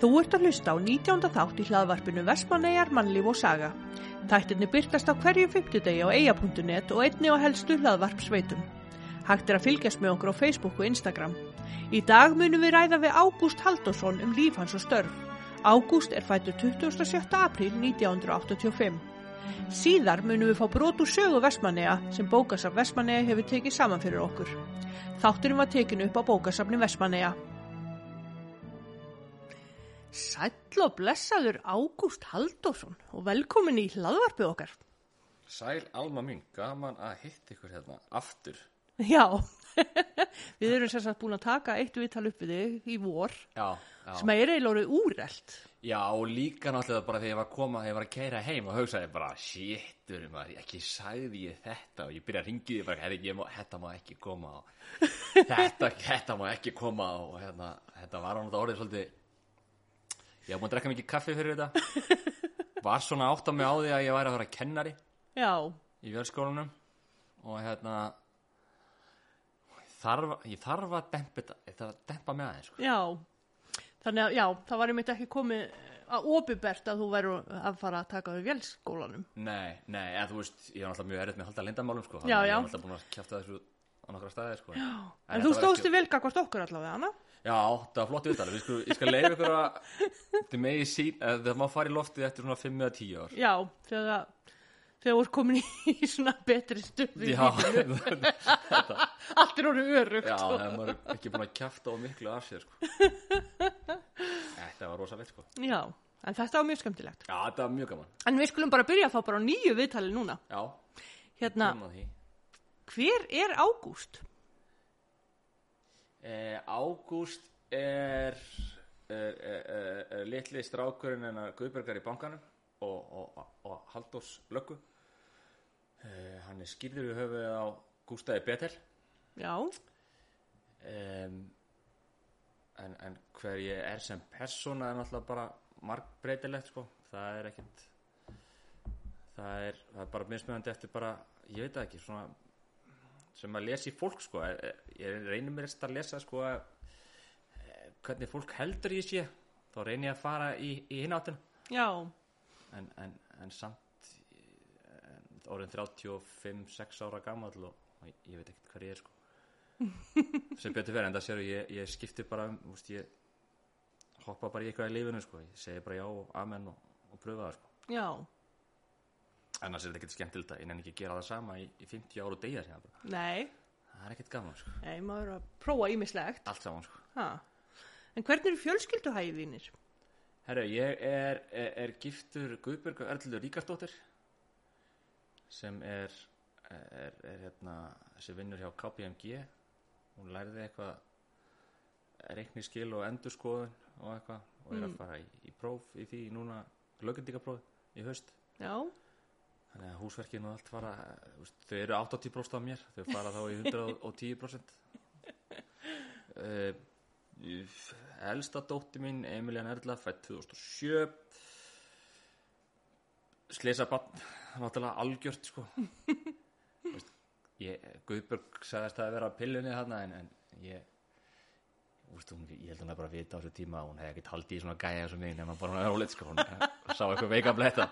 Þú ert að hlusta á 19. þátt í hlaðvarpinu Vestmannegar, mannlíf og saga. Þættinni byrtast á hverju fymtudegi á eia.net og einni á helstu hlaðvarpsveitum. Hægt er að fylgjast með okkur á Facebook og Instagram. Í dag munum við ræða við Ágúst Haldursson um líf hans og störf. Ágúst er fættur 27. apríl 1985. Síðar munum við fá brot úr sögu Vestmannega sem bókasafn Vestmannega hefur tekið saman fyrir okkur. Þátturinn var tekinu upp á bókasafni Vestmannega. Sæll og blessaður Ágúst Haldursson og velkomin í hlaðvarpið okkar. Sæl Alma mín, gaman að hitta ykkur hérna aftur. Já, við erum sér satt búin að taka eitt viðtal upp við þig í vor Já, já. sem er eiginlega orðið úrelt. Já, og líka náttúrulega bara þegar ég var að koma, þegar ég var að keira heim og hugsaði bara, shittur maður, ekki sagði ég þetta og ég byrja að ringi því bara, herri, má, þetta má ekki koma og þetta, þetta má ekki koma og hérna, þetta var hann orðið svolítið, ég var búin að drekka mikið kaffi fyrir þetta, var svona átt á mig á því að ég væri að vera kennari Já, í vélskólanum og hérna, þarf, ég þarf að dempa þetta, þetta að dempa mig aðeins, sko. já. Þannig að já, það var einmitt ekki komið að opibert að þú væru að fara að taka við vélskólanum. Nei, nei, eða þú veist, ég er alltaf mjög erfitt með að halda lindamálum, sko. Já, já. Ég er alltaf búin að kjæfta þessu á nokkra staði, sko. Já. En þú stóðst í velgakvart okkur allavega, hana? Já, það var flott viðtalið. Við skulum, ég skal leiða ykkur að, þið megi sín, eða það má fara í loftið eftir svona 5 eða 10 ár. Já, þegar, þegar þú ert komin í svona betri stöfi. Já, þetta, Allt er orðið örugt. já, það er maður ekki búin að kjæfta á miklu af sér, sko. Þetta var rosalegt, sko. Já, en þetta var mjög skemmtilegt. Já, þetta var mjög gaman. En við skulum bara byrja þá bara á nýju viðtali núna. Já, Hérna, því. hver er Ágúst? Eh, Ágúst er, er, er, er, litli strákurinn en að Guðbergar í bankanum og, og, og, Halldórs löggu. Eh, hann er skýrður í höfuð á Gústaði Betel. Já, Um, en, en hver ég er sem persóna er náttúrulega bara margbreytilegt sko. Það er ekkert, það er, það er bara mismunandi eftir bara, ég veit ekki, svona sem að lesa í fólk sko. Ég reynir mér eftir að lesa sko eh, hvernig fólk heldur ég sé þá reynir ég að fara í, í hináttin já, en, en, en samt eh, orðin 35-6 ára gammal og, og ég, ég veit ekkert hvað ég er sko. Sem betur verið en það séu ég, ég skipti bara um úst, ég hoppa bara í eitthvað í lífinu sko. Ég segi bara já og amen og, og pröfa það sko. Já, annars er þetta ekkert skemmtilegt að ég nenni ekki að gera það sama í, í 50 ára og deyja síðan bara. Nei, það er ekkert gaman sko. Nei, maður að prófa ímislegt. allt saman sko. Ha. En hvernig eru fjölskylduhæði þínir? Herru, ég er, er, er giftur Guðbjörg Erlur Ríkarsdóttir sem er, er, er hérna, þessi vinnur hjá KPMG hún lærði eitthvað reikniskil og endurskoðun og eitthvað og er að fara í, í próf í því núna lögundikapróf í haust. Já, þannig að húsverkin og allt fara veist, þau eru 80% af mér þau fara þá í 110% uh, elsta dótti mín Emilian Erla fætt 2007 slesa bann náttúrulega algjört sko. Þú veist, ég, Guðbjörg sagðist það að vera á pillunni þarna en, en ég veist, hún, ég held hún að bara vita á þessu tíma að hún hefði ekkert haldið í svona gæja sem mig nema bara hún er rólið sko. Hún sá eitthvað veika bletta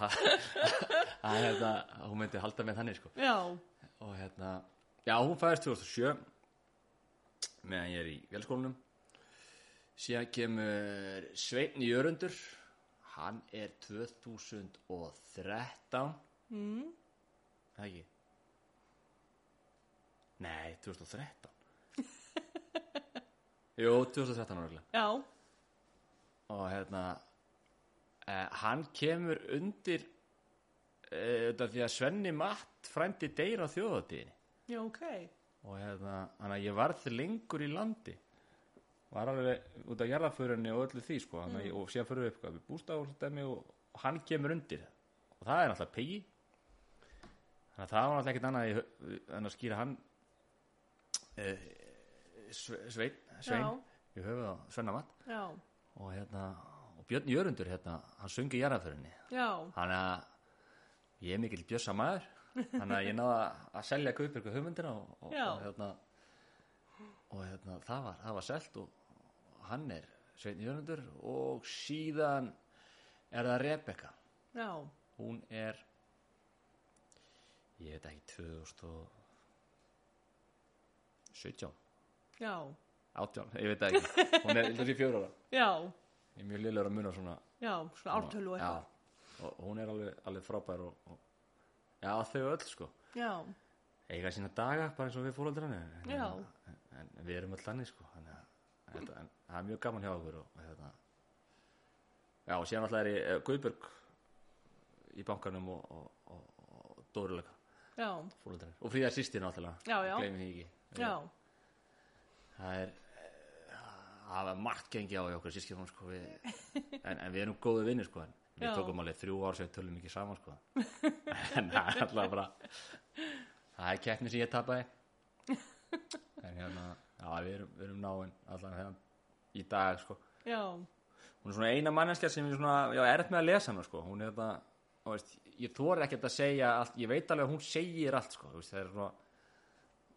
að hérna, hún myndi halda með þannig sko. Já, og hérna, já hún fæðist 2007 meðan ég er í velskólanum. Síðan kemur Sveinn Jörundur. Hann er 2013 mm. það ekki? Nei, 2013 jú, 2013 ára já, og hérna eh, hann kemur undir þetta því að Svenni Matt frændi deyr á þjóðatíðinni já, ok. og hérna, hann að ég varð lengur í landi. Var alveg út af jarðaförunni og öllu því sko, mm. og síðan fyrir við upp við bústað og, dæmi, og, og hann kemur undir og það er náttúrulega pegi þannig að það var náttúrulega ekkert annað en að skýra hann uh, Svein Svein Já. í höfuð á Svenna Matt. Já, og hérna, og Björn Jörundur hérna, hann sungi jarðaförunni já, þannig að ég er mikill bjössa maður. Þannig að ég náða að selja Guðbjörgu hugmyndina og, og, og, hérna, og hérna, það var, það var selt og hann er Svein Jörgundur og síðan er það Rebecca Já, hún er ég veit ekki 2017 já, 18, ég veit ekki. Hún er þessi fjóra ára. Já, ég er mjög liðlega að muna svona já, svona ártölu og eitthvað. og hún er alveg, alveg frábær og, og já þau öll sko. Já, eiga sína daga bara eins og við fóröldrarni en, en, en, en við erum öll þannig sko. Þetta- en það er mjög gaman hjá okkur og, og hérna já og síðan alltaf er ég eh, Guðbjörg í bankanum og, og, og, og Dóruleika já, fóröldrarni og Fríða sýstir náttúrulega. Já, já. gleymið því ekki. Já, það er það er margt gengi á okkur sískjum sko, en, en við erum góðu vinnir sko, við Já. tókum alveg þrjú ár sem við tölum ekki saman sko. en það er alltaf bara það er keppni sem ég tapaði en hérna já, við erum, við erum náinn allan hérna í dag sko. hún er svona eina manneskja sem er svona, já, erfitt með að lesa hana sko. hún er þetta og veist, ég þori ekkert að segja allt, ég veit alveg að hún segir allt sko, þú veist, það er svona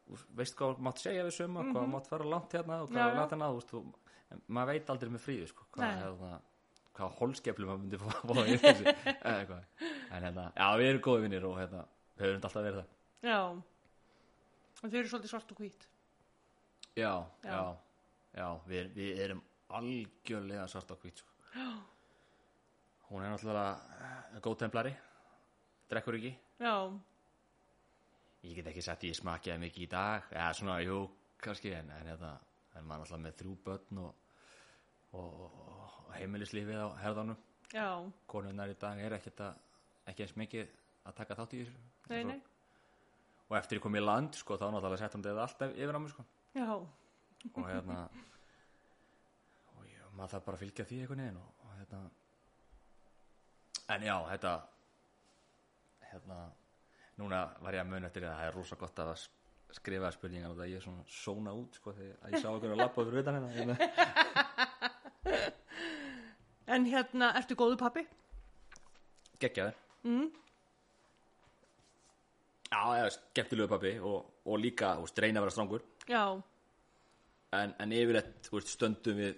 þú veist hvað mátt segja við suma hvað mátt fara langt hérna og Mhm. Hvað já. langt hérna þú veist, þú, maður veit aldrei með fríðu sko, hvað, hérna, hvað holskeflu maður myndi fá fá í þessu en hérna, já við erum góði vinnir og hérna, við höfum alltaf verið það já. Og þau eru svolítið svart og hvít. já, Já. já, já, við, við erum algjörlega svart á hvít sko. hún er náttúrulega góð templari drekkur ekki Já, ég get ekki sagt ég smakjaði mikið í dag eða svona, jú, kannski en, en, en, en maður alltaf með þrjú börn og, og, heimilislífið á herðanum. Já, konunnar í dag er ekkert að ekki eins mikið að taka þátt í þessu. Nei, nei, og eftir ég kom í land, sko, þá náttúrulega sett hann þetta alltaf yfir á mig, sko. Já, og hérna og ég, maður þarf bara að fylgja því einhvern veginn og, og hérna en já, þetta hérna núna var ég að mun eftir því að það er rosa gott að skrifa spurningar og það ég er svona sóna út sko þegar ég sá okkur að lappa fyrir utan hérna hérna. En hérna, ertu góðu pappi? geggjaður. Mm. já, eða skemmtilegu pappi og, og líka, þú veist, reyna að vera strangur Já, en, en yfirleitt, þú veist, stöndum við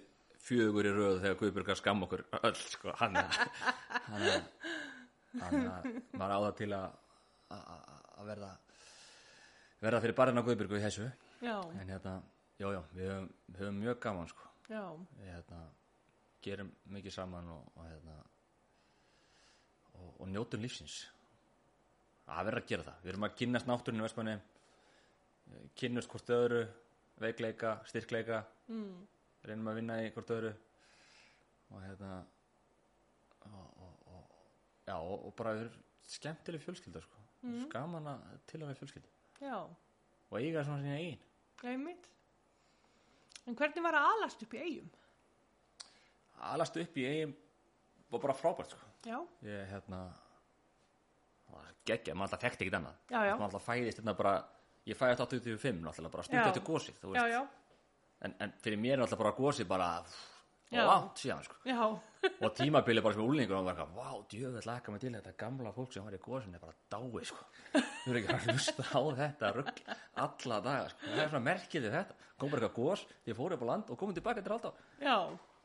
fjögur í röðu þegar Guðbjörg að skamma okkur öll, sko, hann er hann er hann er, maður á það til að að- að að verða verða fyrir barinn á Guðbjörgu í þessu já, en hérna, já, já, við höfum, við höfum mjög gaman, sko. Já, hérna, gerum mikið saman og, og hérna og, og njótum lífsins að vera að gera það við erum að kynnast náttúrinu vestmanni kynnast hvort öðru veikleika, styrkleika mm. reynum að vinna í hvort öðru og hérna og, og, og, já, og, bara við erum skemmtileg fjölskylda sko. mm. skaman að til að við fjölskylda já, og eiga svona sína eigin einmitt. En hvernig var að alast upp í eigum? Alast upp í eigin og bara frábært sko. Ég hérna það var geggja, maður alltaf þekkti ekkert annað Já, já. maður alltaf fæðist hérna bara ég fæðist 85 náttúrulega bara Já. stund eftir gósið En, en fyrir mér er alltaf bara gósið bara langt síðan sko. og tímabili bara sem úlingur og maður bara, vá, djöfell laka mig til þetta gamla fólk sem var í gósinu er bara dái sko. þú eru ekki að hlusta á þetta rugg alla daga sko. það er svona merkið við þetta kom bara eitthvað gós, ég fór upp á land og komum tilbaka til alltaf já,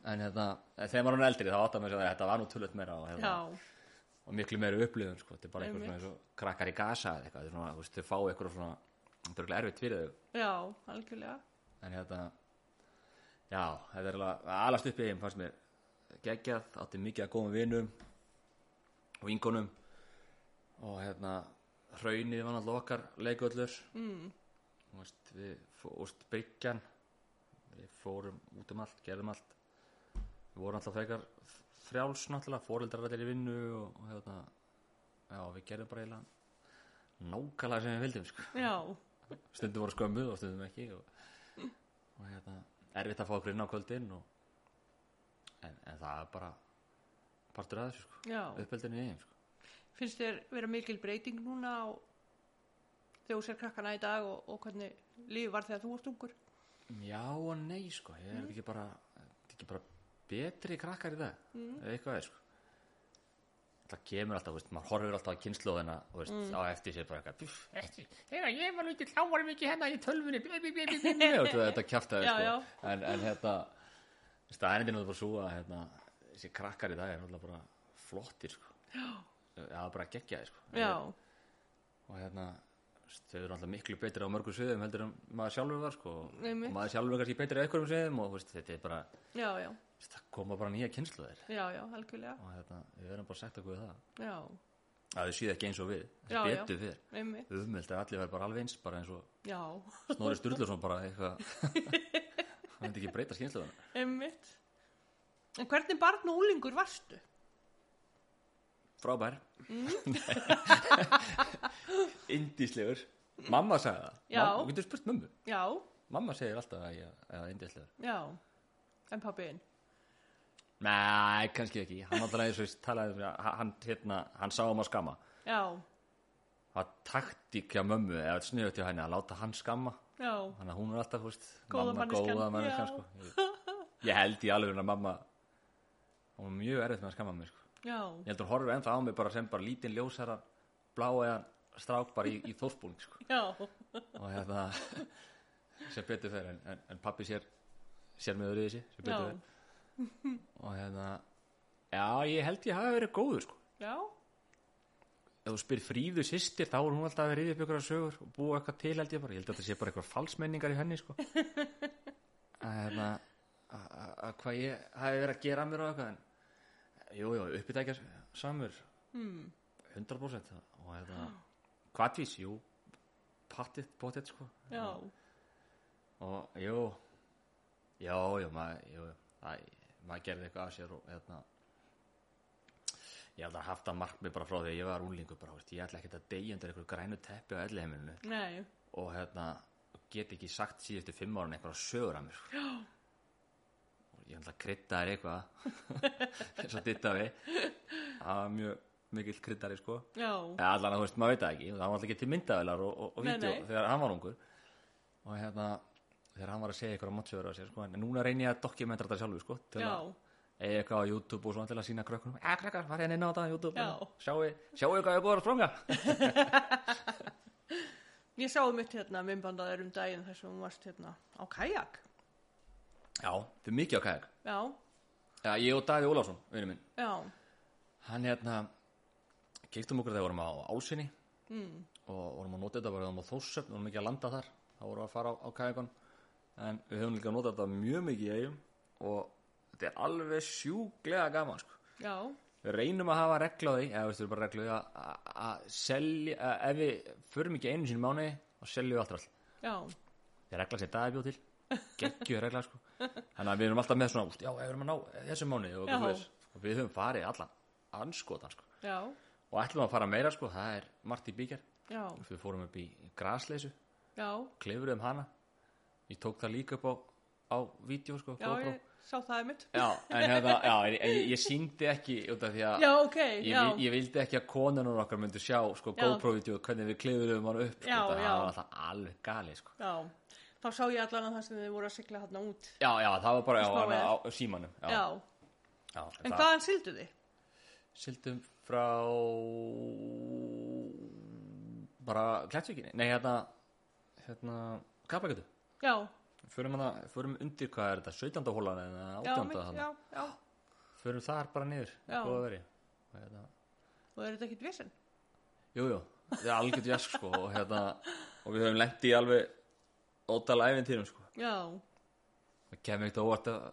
en hérna, þegar maður er eldri þá áttar maður að þetta var nú tullut meira og, hérna, og miklu meira upplifun sko. þetta er bara eins og krakkar í gasa eða eitthvað, svona, þú veist, þau fá eitthvað svona þetta er erfitt fyrir þau. Já, algjörlega. en hérna já, þetta er alveg í eigin fannst mér geggjað, átti mikið að góðum vinum og vingunum og hérna hraunið var náttúrulega okkar leikvöllur. Mm. veist, við fórst Bryggjan. Við fórum út um allt, gerðum allt við vorum alltaf frekar frjáls náttúrulega, fóreldrar allir í vinnu og, og hérna já, við gerðum bara eiginlega nákvæmlega sem við vildum sko Já, stundum voru skömmuð og stundum ekki og, og hérna, erfitt að fá okkur inn á kvöldin og, en, en það er bara partur að þessu sko, já. uppeldinu í eigin sko. Finnst þér vera mikil breyting núna á þegar þú sér krakkana í dag og, og hvernig lífi var þegar þú varst ungur? já og nei sko, ég er ekki bara ekki bara betri krakkar í dag mm. eða eitthvað er sko það kemur alltaf, veist, maður horfir alltaf á kynnslóðina og veist, á eftir sér bara eitthvað "Pff, eftir, þegar ég var þá varum ekki hérna í og þetta kjaftaði Já, sko. en, en hérna staðnindin er bara svo að hérna, þessi krakkar í dag er náttúrulega bara flottir sko. já, bara geggjaði sko. og hérna þau eru alltaf miklu betri á mörgum sviðum heldur en maður sjálfur var sko. og maður sjálfur er kannski betri á einhverjum sviðum og veist, þetta er bara já, já, það koma bara nýja kynsluðir já, já, algjörlega. Og hérna, við verðum bara sagt okkur það. Já, að þau síða ekki eins og við. Já, já. betur einmitt, umvilt að allir verður bara alveg eins bara eins og já, Snorri Sturluson bara eitthvað. Hann veit ekki breyta kynsluðuna einmitt. En hvernig barn og úlingur varstu? frábær. Mm. indíslegur mamma sagði það, þú getur spurt mömmu? Já, mamma segir alltaf að ég er indíslegur já. En pappiðin? Nei, kannski ekki, hann alltaf eins og talaði um að hann, hérna, hann sá um að skamma. Já, það var taktík hjá mömmu eða sniðut hjá henni að láta hann skamma. Já, þannig að hún er alltaf, þú veist Góða já. sko. ég, ég held í alveg að mamma hún var mjög erfitt með að skamma mig sko. já, ég heldur hún horfir ennþá á mig bara sem bara lítinn ljósara blá eða strák bara í, í þórspúling sko. já, og hérna sem betur fer en, en, en pappi sér sér með öðru í þessi sem betur fer og hérna já, ég held ég hafi verið góður sko. já, ef þú spyr fríðu sýstir þá er hún alltaf að riðja upp ykkur sögur og búa eitthvað til held ég bara, ég held að þetta sé bara eitthvað falsmenningar í henni sko. Að hérna að- að að hvað ég hafi verið að gera að mér og eitthvað en jú, jú, uppbytækja samur. Hmm, 100% og hérna hvatvís, jú pattið, bóttið sko. Já, og jú. Já, jú, maður jú, það, maður gerði eitthvað af sér og hérna ég held að haft að markmið bara frá því að ég var úlingur bara, veist, ég ætla ekkert að deyja undir einhverju grænu teppi á elli heimilinu nei, og hérna get ekki sagt síðustu fimm ára einhverja sögur af mér sko. og ég ætla að þér eitthvað. Eins og ditta við. Það var mjög mikill kryddari sko. Já, eða allan að þú veist, maður veit það ekki. Það var alltaf ekki til myndavelar og, og, og nei. þegar hann var ungur. Og hérna þegar hann var að segja eitthvað á mótsögur á sér sko, en núna reyni ég að dokumentra þetta sjálfur sko, til já, að eiga eitthvað á YouTube og svona til að sína krökkunum. Ja krakkar, farið hann inn á þetta á YouTube. Já. sjáu, sjáu hvað ég búið að sprunga ég sá mitt hérna minnbandaður um daginn þess að hún varst hérna á kajak, já, þau er mikið á kajak. Já, já, ég og Daði Ólafsson, vinur minn. Já, hann hérna keiktum okkur þegar vorum á Álsinni mm, og vorum að nota þetta vorum á Þórsöfn vorum ekki að landa þar, þá vorum við að fara á, á kajakon en við höfum líka notað þetta mjög mikið í eigum og þetta er alveg sjúglega gaman sko. já, við reynum að hafa því eða veistu bara reglu að, selja, að, ef við förum ekki einu sinni mánuði þá seljum við alltaf all já, það er regla sem daði bjóð til geggju regla sko. Þannig að við erum alltaf með svona úst, já, ef við erum að ná þessum mánuði og, eitthvað svoleiðis. og við höfum farið allan anskotan sko. Já, og ætlum að fara meira sko, það er margt í bíkjar já, við fórum upp í grasleysu já, klifruðum hana ég tók það líka upp á, á vídeo sko, já, GoPro. ég sá það mitt, já, en hérna, já, en ég, ég síndi ekki út af því að já, ok, ég, ég vildi ekki að konunum okkar myndu sjá sko. GoPro-vídeó hvernig við klifruðum hann upp sko, það var alltaf alveg gali sko. já, þá sá ég allan að það sem þið voru að sigla hérna út, já, já, það var bara Spáir. hana, á símanum já, já, já, en það- hvaðan sildu þið? Sildum frá bara klætsvíkinni Nei, hérna hérna, Kapagötu Já, Förum, hana, förum undir hvað er þetta 17. hólan eða já, 18. mitt, þarna. já, já, Förum þar bara niður Já. Góða veri Og hérna, og er þetta ekkit vesen? Jú, jú, það er algjört jask sko og, hérna, og við höfum lent í alveg ótala æfintýrum sko Það kemur eitt óvart að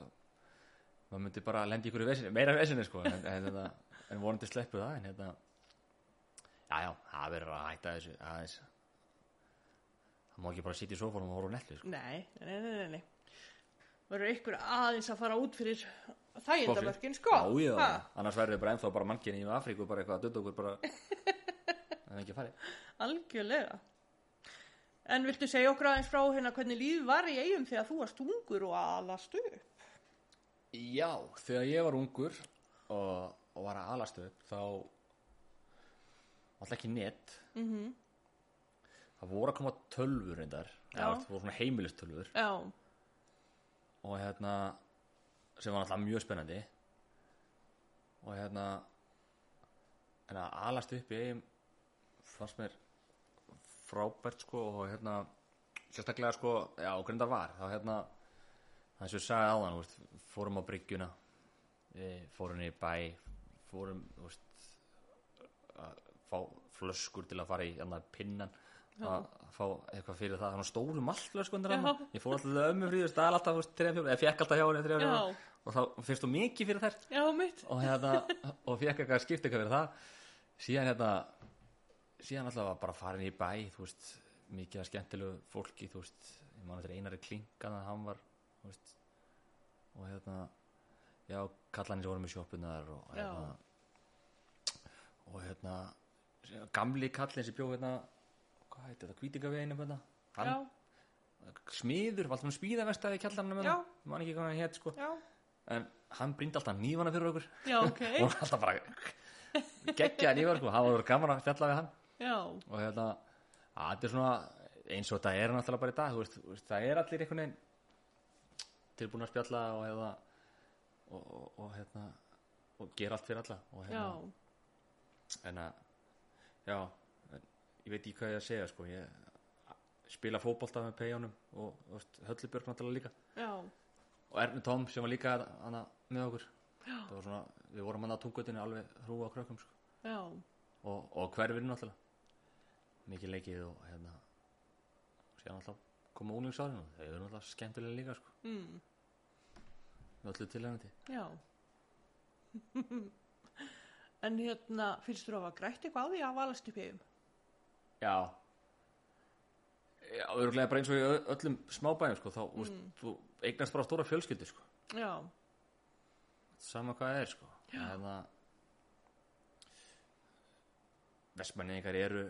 maður myndi bara lendi ykkur í veseni, meira veseni sko en, en, en, en vonandi sleppu það en hérna já já, það verður að hætta þessu aðeins það má ekki bara sitja í sófónum og horfa netlu sko. nei, nei, nei, nei, nei. Verður ykkur aðeins að fara út fyrir þægindamörkin, sko? já, já, Ha? annars verður við bara ennþá bara mannkynni í Afríku bara eitthvað að dötta okkur bara það ekki að fari Algjörlega. En viltu segja okkur aðeins frá hérna hvernig lífið var í eigum þegar þú varst ungur og alast upp? Já, þegar ég var ungur og, og var að alast upp þá alltaf ekki net Mm það voru að koma tölfur reyndar. Það voru svona heimilistölfur Já, og hérna sem var alltaf mjög spennandi. Og hérna en að alast upp eigum fannst mér frábært sko og hérna sérstaklega sko, já, það var. Þá hérna það er svo sagði áðan veist, fórum á bryggjuna e, fórum í bæ fórum veist, að fá flöskur til að fara í annar pinnan að fá eitthvað fyrir það. Þannig stóru hann ég fór alltaf ömmu frí, er alltaf eða fekk alltaf hjá henni og þá fyrst þú mikið fyrir þær. Já, og hérna og fekk eitthvað skipt eitthvað fyrir það. Síðan hérna síðan alltaf var bara farin í bæ veist, mikið að skemmtilegu fólki þú veist, ég man þetta einari klinkan að hann var veist, og hérna já, kallanir voru með sjoppunar og hérna og hérna gamli kallin sem bjó hérna hvað heitir þetta, kvítingaveginu hérna hann, Já, smiður, var alltaf með spýðavestaði í kjallarnum Já. hérna, man ekki hvað hann hétt sko. Já, en hann brýndi alltaf nýfana fyrir okkur. Já, ok. og hann alltaf bara geggja nýfana sko, hann var gaman að fjalla við hann. Já, og hérna, að þetta er svona eins og þetta er náttúrulega bara í dag þú veist, þú veist, það er allir einhvern veginn tilbúin að spjalla og hérna og, og, og hérna og gera allt fyrir alla og já, hérna, en að já, ég veit ekki hvað ég að segja sko, ég spila fótbolta með peijónum og, og höllubjörg náttúrulega líka. Já, og Erni Tom sem var líka hana, með okkur. Það var svona, við vorum hann á tungutinu alveg hrúa á krökkum sko. og, og hverfinu náttúrulega. Mikið leikið og hérna síðan alltaf koma úlingsárin og þau eru náttúrulega skemmtilega líka sko. mm, með öllu tilhengandi já. En hérna, finnst þú að hafa grætt eitthvað á því að valast upp í eigum? Já já, örgulega bara eins og í öllum smábæðum sko, þá, mm. þú eignast bara stóra fjölskyldu sko. Já, sama hvað það er sko. hérna vestmanningar eru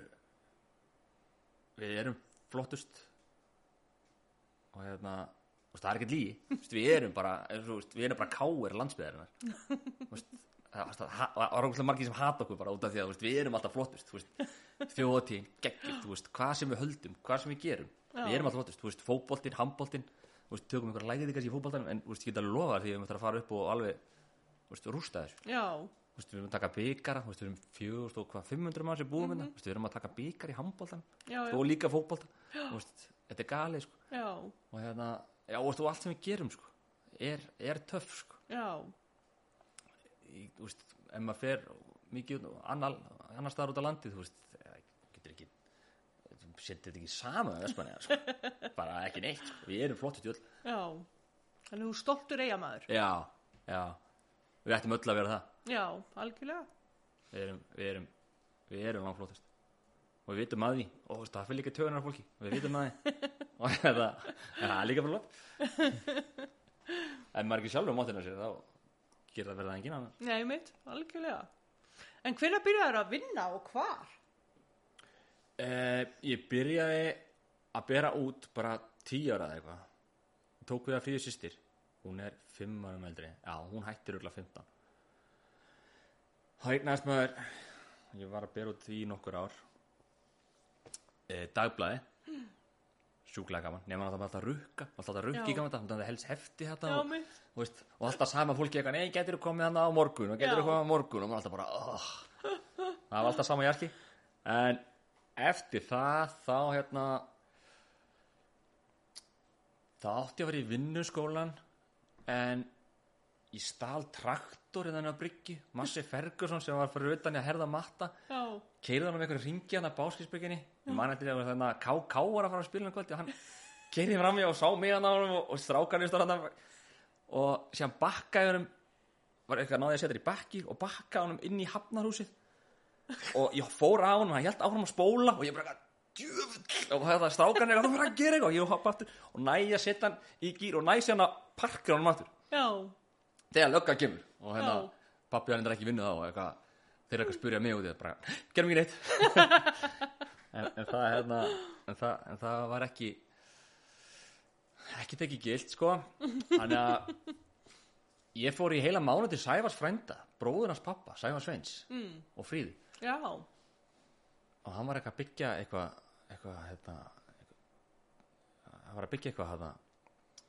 við erum flottust og hérna það er ekkert veist, við erum bara, veist, við erum bara káir landsbyðarinnar það var okkur margir sem hata okkur bara út af því að veist, við erum alltaf flottust þjóðatíð, geggjur, hvað sem við höldum hvað sem við gerum, við Já. erum alltaf flottust þú veist, tökum einhverja lægðið kannski í fótboltanum en veist, ég get alveg lofa því að við möttum að fara upp og alveg rústa þessu. Já, við erum að taka veist, við erum 400 og hvað, 500 mann sem búum hérna, þú veist, við erum að taka byggar í handbóltan já, já, og líka veist, þetta er galið, sko, og hérna, já, og, allt sem við gerum, sko, er, er töff, sko, í, þú veist, ef maður fer mikið annar, annar staðar út á landið, þú veist, getur ekki, setja þetta ekki saman með Vestmanniða, sko, bara ekki neitt, sko, við erum flottist í öll, já. Þannig þú stoltur eigamæður. já, já, við ættum öll að vera það, Já, algjörlega. við erum, við erum, við erum langflottist og við vitum að því. Og það fyrir líka tögunar fólki. Við vitum að því. Og það, en er líka fyrir flott. Ef maður ekki sjálfur móttina sér þá það verða engin annar. Nei, mitt, algjörlega. En hvenær byrjaður að vinna og hvar? eh, ég byrjaði að bera út bara tíu ára eða eitthvað. Tók við að fríðu sýstir hún er fimm árum eldri. Já, hún hættir örugglega 15 þá eignaðist maður. Ég var að bera út í nokkur ár. E, dagblæði sjúklega gaman, nema að það var alltaf að rukka. Alltaf að í gaman þetta, það helst hefti þetta og, og, veist, og alltaf sama fólki eitthvað, nei, getur þú komið hann á morgun? Og getur þú komið á morgun? Og maður alltaf bara oh. það var alltaf sama jarki. En eftir það þá hérna það átti að vera í vinnuskólan en ég stál traktor í þennan bryggju Massi Ferguson sem var fyrir utan í að herða matta. Keirði hann um einhverju ringi hann að báskisbygginni ég man eftir því að þannig að KK var að fara að spila hann kvöldi og hann keirði fram í og sá mig hann á hann og, og strákarnir stóð hann og síðan bakkaði hann var eitthvað náði að setja í bakki og bakkaði hann inn í hafnarhúsið. Og ég fór á hann og hann hjælt áfram að spóla og ég bara og það strákarnir eitthvað, það var að gera eitthvað. Og ég hoppa aftur og næ þegar lögga kemur. Og hérna pappi hann er ekki vinnu þá og eitthvað, þeir eru eitthvað að spyrja mig út í það bara, gerum ekki neitt. En, en það hérna en það, en það var ekki ekki tekið gilt sko. Þannig að ég fór í heila mánu til Sævars frænda bróður hans pappa, Sævars Sveins mm, og Fríði já, og hann var eitthvað að byggja eitthvað eitthvað hérna eitthvað, hann var að byggja eitthvað hérna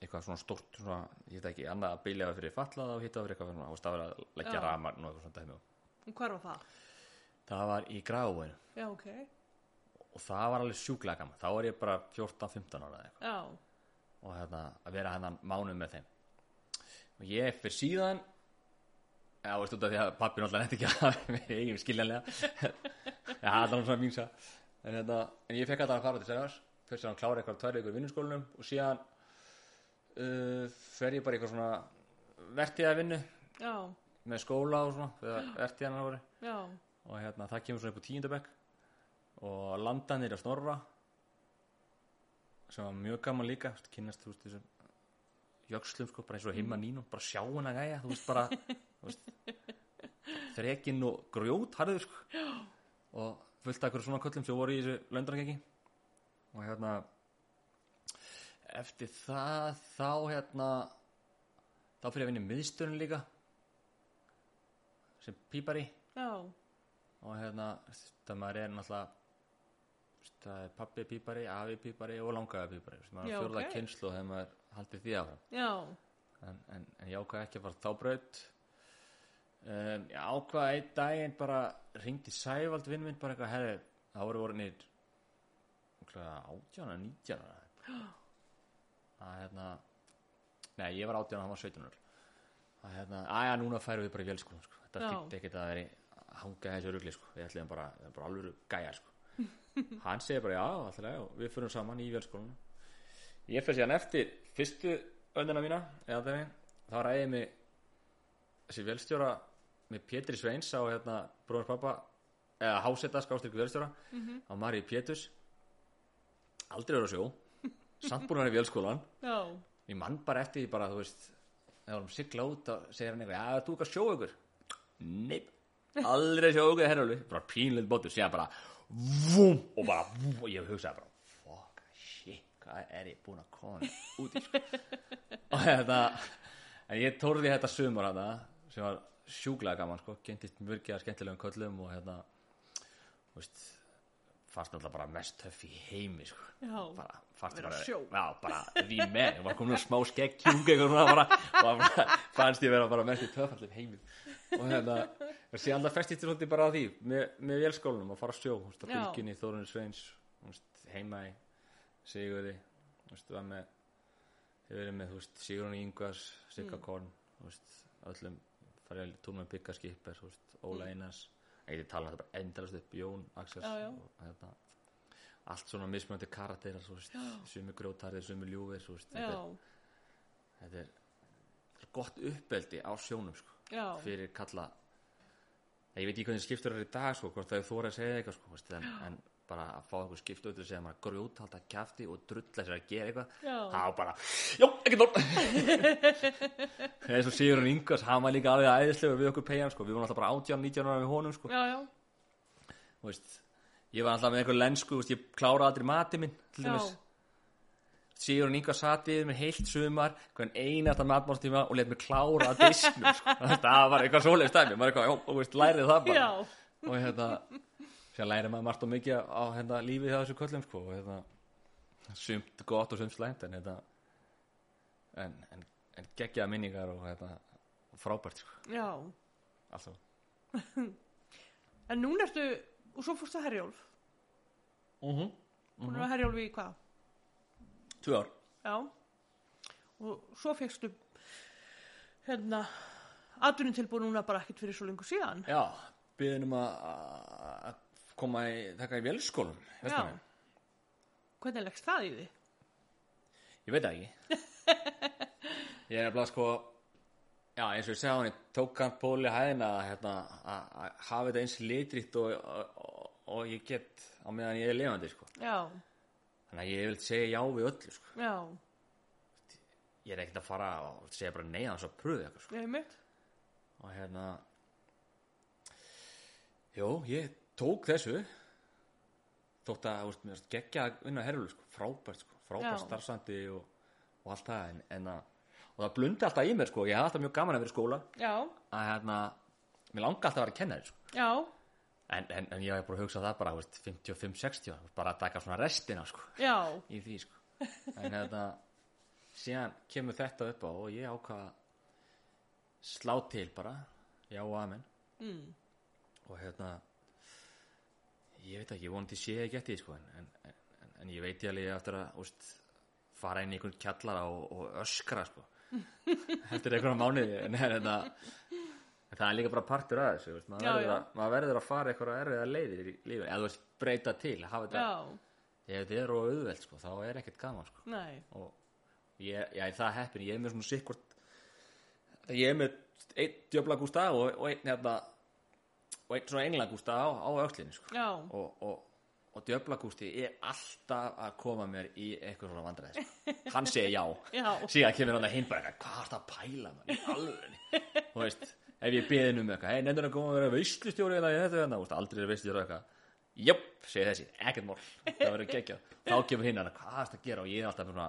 eitthvað svona stórt svona, ég veit ekki, annað að bílega fyrir fallaða og hitta fyrir eitthvað svona, og stafur að leggja ramar og eitthvað svona dæmi og hvar var það? það var í gráinu Já, ok, og það var alveg sjúklega gaman. Þá var ég bara 14-15 ára eða eitthvað. Já, og hérna, að vera hennan mánuð með þeim. Og ég fyrir síðan já, veist út af því að pappi náttúrulega nætti ekki að mig eigin skiljanlega. Já, það er svona mín sá en, hérna, en ég fekk alltaf að fara til Sæðars fyrst að hann klára eitthvað tvær vikur í vinnuskólanum og síðan uh, fer ég bara eitthvað svona vertíða vinnu Já, með skóla og svona þegar vertíðan voru já, og hérna, það kemur svona upp á tíundabekk og landanir á Snorra sem var mjög gaman líka þú veist, kynnast þú veist þessum jökslum sko, bara eins og heima nínum bara sjá hana gæja, þú veist bara þú veist, þrekinn og grjót harður sko og fullt af einhverjum svona köllum sem voru í þessu löndargengi og hérna eftir það þá hérna þá fyrir ég að vinna í miðstöðun líka sem pípari. Já, og hérna það maður er náttúrulega það er pappi pípari, afi pípari og langaði pípari sem er fjórða ok. kynslu og þegar maður haldið því já, en, en, en ég ákvað ekki að fara þá braut. Um, ég ákvað einn daginn bara ringdi Sævald vinn minn bara eitthvað herri, þá voru voru nýr átjána, nítjána að hérna nei, ég var átjána, hann var 17 ára að hérna, aðja, núna færum við bara í vélskólan sko. þetta þýtti ekkert að er að hanga þessu rugli sko. við ætlum bara, bara alveg gæja sko. hann segir bara já, alltaf og við fyrir saman í vélskólan ég fyrir síðan eftir fyrstu öndina mína þeim, þá ræði ég mig þessi velstjóra með Pétri Sveins á hérna bróður pappa eða hásetta skástyrku velstjóra á Marí Péturs. Aldrei verið á sjó samt búin að í vélskólan já, ég mann bara eftir því bara þú veist þegar varum sigla út og segir hann eitthvað já, þú ekki að sjó ykkur neip, aldrei sjó ykkur herrjólu bara pínlega bóttur, segja bara vum, og bara vum, og ég hugsaði bara fuck, shit, hvað er ég búin að koma út í? Sko og þetta en ég tóriði þetta sumar hana sem var sjúklega gaman sko. Kynntist mörgja skemmtilegum köllum og hérna þú veist fannst náttúrulega bara mest töff í heimi sko. Bara fannst Vera bara, já, bara því með, ég var komin að smá skeggjung eitthvað bara, bara, fannst ég vera bara mest í töfallir heimil og hérna, og síðan það festist ég svolítið bara á því með, með vélskólanum að fara á sjó, þú veist, að fylginni Þórunni Sveins, þú veist, heima í Sigurði, þú veist, var með hefur verið með, þú veist, Sigurðan Ingvars Sigga Mm. Korn, þú veist, öllum farið að túnum með byggaskipper, þú veist, Óla Mm. Ég geti talað þetta bara endalast upp Jón, Axels Já, já. og hérna allt svona mismunandi karakterar sumi grjótarðir, sumi ljúfir þetta, þetta er gott uppeldi á sjónum sko, fyrir kalla ég veit ekki hvernig skiptur er í dag sko, hvort það er þóra að segja eitthvað sko, en, en bara að fá einhver skiptur til að segja maður grjótalda kjafti og drulla sér að gera eitthvað. Þá bara, já, ekki það er svo Sigurinn Ingars hann var líka alveg æðislegur við okkur peian sko. við vorum alltaf bara 18-19 ára við honum sko. já, já, veist, ég var alltaf með einhver lensku veist, ég klára aldrei matið minn Sigurinn Ingvar satt við með heilt sumar einasta matmálstíma og let mig klára að disknum sko. það var eitthvað eitthvað, þú veist, lærið það bara. Já, og hérna sér lærið maður margt og mikið á hérna, lífið hjá þessu köllum sko, hérna sumt gott og sumt slæmt en hérna en, en, en geggjaða minningar og hérna frábært sko, já. alltaf En núna ertu, og svo fórstu að Herjólf. uh -huh. Hún er að Herjólf í hvað? tvö ár Já. Og svo fegstu, hérna, atvinnin tilbúið núna bara ekkert fyrir svo lengur síðan. já, um að að koma í þakka í vélskólum Já. Hvernig leggst það í því? ég veit það ekki ég er bara sko já eins og ég segja hann ég tók hann póli hæðina hérna, að að hafa þetta eins litrikt og, og, og, og ég get á meðan ég er lifandi sko. Já, þannig að ég vil segja já við öllu sko. já, ég er ekkert að fara og segja bara nei að þess að pröfu eitthvað sko. ég hef mitt. og hérna jú, ég tók þessu þótt að þú veist, mér varst geggja að vinna herrulu sko. frábært, sko. frábært starfsandi og, og allt það en, en að, og það blundi alltaf í mér sko. ég hafði alltaf mjög gaman að vera í skóla Já, að hérna, mér langa alltaf að vera kennari sko. já, en, en, en ég hef bara hugsað það bara þú veist, 55-60, bara að taka svona restina sko, já, í því sko. en hérna síðan kemur þetta upp á og ég ákvað að slá til bara já og amen mm. og hérna ég veit ekki, ég vonandi sé ekki eftir því sko, en, en, en, en ég veit ég alveg eftir að úst, fara inn í einhvern kjallara og, og öskra sko eftir einhverja mánuði en en það er líka bara partur af þessu veist, maður, Já, verður já. að, maður verður að fara einhverja erfiða leiðir í lífið eða veist breyta til þetta, ef þetta er og auðvelt sko, þá er ekkert gaman sko. og ég, já, það heppin, ég er með svona sikkvort ég er með einn djöflagústa og, og einn hérna og einn svona englagústa á, á öxlinni sko. og, og, og djöflagústi er alltaf að koma mér í eitthvað svona vandræði sko. hann segir já. Já, síðan kemur hann að hinn bara hvað er það að pæla mann þú veist, ef ég beðin um eitthvað hei, nefnir að koma að vera veistlustjóri eða þetta þú veist, aldrei er veistlustjóri eitthvað. Jöp, segir þessi, ekkert mál. Það verður geggjað, þá kemur hinn hann hvað er það að gera? Og ég er alltaf svona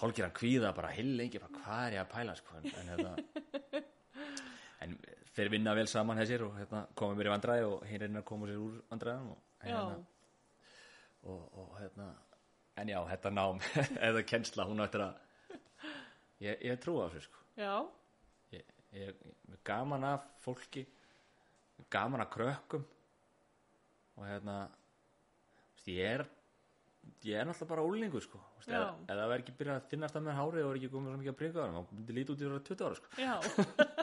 hálfgerðan kvíða bara hill lengi, hvað er ég að pæla sko, en, en hérna. En þeir vinna vel saman þessir og hérna, koma mér í vandræði og hinn er að koma sér úr vandræðan og, hérna, og, og hérna en já, þetta nám eða kennsla, hún áttur að ég, ég trú á þessu sko. Já, ég, ég, ég er gaman af fólki gaman af krökkum og hérna ég er ég er náttúrulega bara ólingur sko. Eða, það er ekki byrjað að finnast að mér hárið og er ekki komið svo mikið að bringa á það myndi lítið út í að vera 20 ára sko. Já,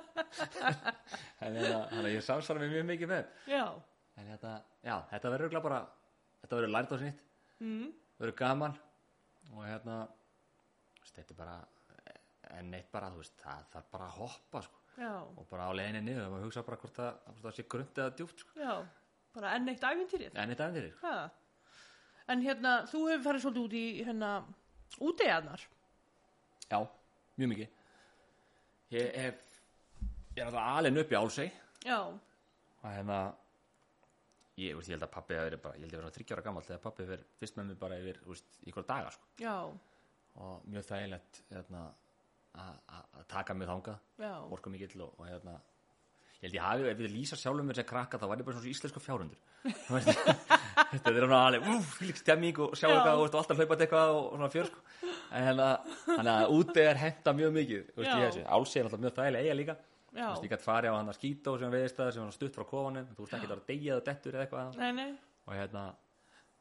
þannig að ég samsvara mig mjög mikið með. Já, en þetta, já, þetta verður bara þetta verður lært á sinni mm, verður gaman og hérna þetta er bara en neitt bara, þú veist, það þarf bara að hoppa sko, og bara á leiðinni niður og hugsa bara hvort það, hvort það sé grund eða djúpt sko, já, bara enn eitt æfintýrið. en þetta endir Ha. En hérna, þú hefur farið svolítið út í hérna, útegarnar. já, mjög mikið. Ég hef ég er alltaf alinn upp í álsei Já, og hérna ég, ég held að pappi hefur verið bara, ég held að vera þryggjára gammal þegar pappi hefur fyrst með mig bara yfir, ykkur daga sko, já, og mjög þægilegt hérna, að að- að taka mig þangað já, orka mikill og, og hérna ég held ég hafi, ef við lýsa sjálfum mér sem krakka þá var ég bara svona íslensku fjárhundur. Þetta er svona alveg fylg stemming og sjá Já. eitthvað og alltaf hlaupað eitthvað og, svona fjör sko. en hérna, þannig að úti er henta mjög mikið álsi er alltaf mjög þægilega eiga líka veist, ég gætt farið á hann að skýta og sem veist það sem var stutt frá kofanum, þú veist ekki að vera degið og dettur eða eitthvað. Nei, nei, og hérna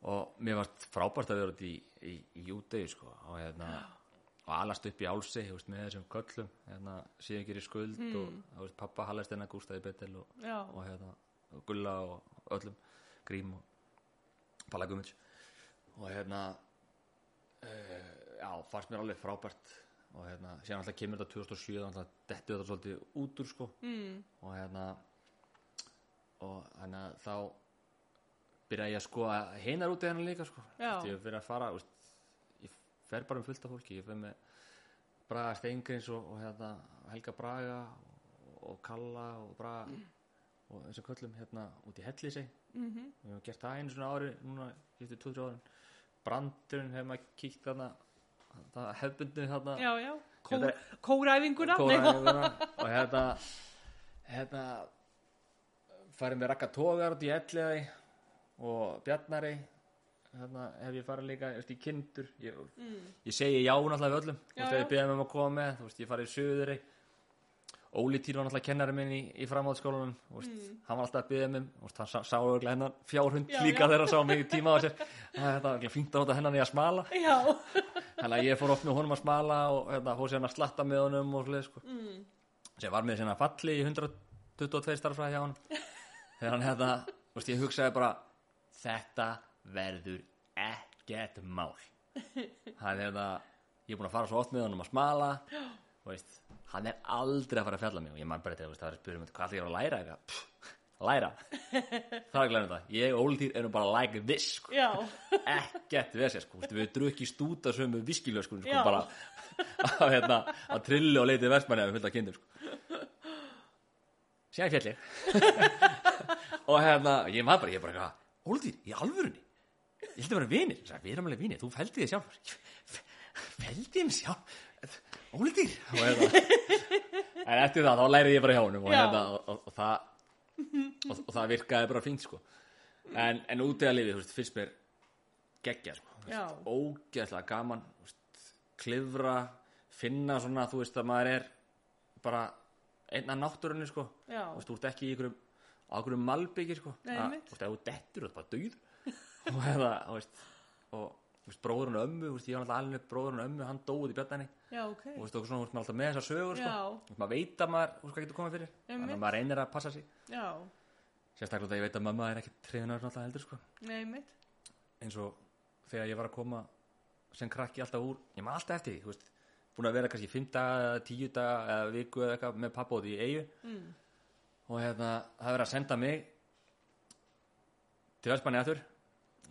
og mér var frábært að vera út í, í, í útegi sko og hérna og alast upp í álsi, þú veist, með þessum köllum hérna, síðan gerir skuld og þú veist, pappa Hallast enna Gústaði Betel og, og hérna, og Gulla og öllum, Grím og Palla Gummins og hérna uh, já, fannst mér alveg frábært og hérna, síðan alltaf kemur þetta 2007 þannig að dettu þetta svolítið út úr sko. Mm, og hérna og að þá byrja ég að skoða heinar út í hennar líka sko veist, ég fyrir að fara veist, ég fer bara um fullt af fólki. Ég fer með Braga Steingrins og, og hérna, Helga Braga og, og Kalla og Braga og þessum köllum hérna út í Hellísei mhm, við hefum gert það einu svona ári núna eftir 20 árin. Brandurinn hefum að kíkt þarna það hefbundu þarna já, já, Kó, Þetta- kóræfinguna, kóraæfinguna og hérna hérna farið með rakka tógar út í Elliðai og Bjarnari. Hérna hef ég farið líka veist, í kindur. Ég, mm, ég segi já náttúrulega við öllum. Þú Já, veist, þegar já. ég beða mig um að koma með þú veist, ég farið í Suðurey Óli Týr var náttúrulega kennari minn í, í framhaldsskólanum veist, hann var alltaf að þú veist, hann sá, sá örugglega hennan fjárhund Já, líka þegar hann sá mig í tíma á sér. Það þetta fínt að nota hennan í að smala. Þannig að ég fór oft með honum að smala og hérna, hósi hann að slatta með honum og svoleið sko. Mm, sem var með svona falli í 122 starfræði hjá hann þegar hann hérna, þú veist, ég hugsaði bara þetta verður ekkert mál. Hann er það ég er búin að fara svo oft með honum að smala veist, hann er aldrei að fara að fjalla mig og ég man bara þetta, það er mig hvað ætla ég að vera að læra eitthvað. Pff, læra, það er að glæna þetta ég og Ólítýr erum bara like this sko. ekkert við sér, sko, við drukki stúta sömu viskilöskun, sko, bara að, hérna, að trilli og leiti versmanni að við fylgta kindum, sko. Síðan fjall ég. Og hérna, ég maður bara, ég bara Ólítýr, í alvörunni? Ég held að vera vinir, við erum alveg vinir þú fældi þig sjálf fældi ég mig sjálf Ólítýr og hérna en eftir það, þá lærið ég bara hjá honum og, hérna, og, og, og það og, það virkaði bara fínt sko. En, en út eða liðið, þú veist, finnst mér geggja sko, ógeðslega gaman þú veist, klifra finna svona, þú veist, að maður er bara einn af náttúrunni sko, já, þú veist, þú ert ekki í einhverjum á einhverjum malbyggi sko. Nei, Að- þú veist, ef þú dettur, þú ert bara dauð og hérna, þú veist og þú veist, bróðurinn ömmu, þú veist, ég var alltaf alveg bróðurinn ömmu, hann dóið í bjarnæni Já, ok. og þú veist, og þú veist, maður alltaf með þessar sögur sko. Já. Maður veit að maður, þú veist, hvað getur komið fyrir þannig Einmitt. að maður reynir að passa sig Já, sérstaklega þegar ég veit að mamma er ekki trefinaður náttúrulega heldur sko. nei, mitt. eins og þegar ég var að koma sem krakki alltaf úr, ég maður alltaf eftir því þú veist, búin að vera kannski 5 daga, 10 daga eða viku eða eitthvað með pappa út í eigu Mm. og hérna, það er verið að senda mig til Vestmanni aftur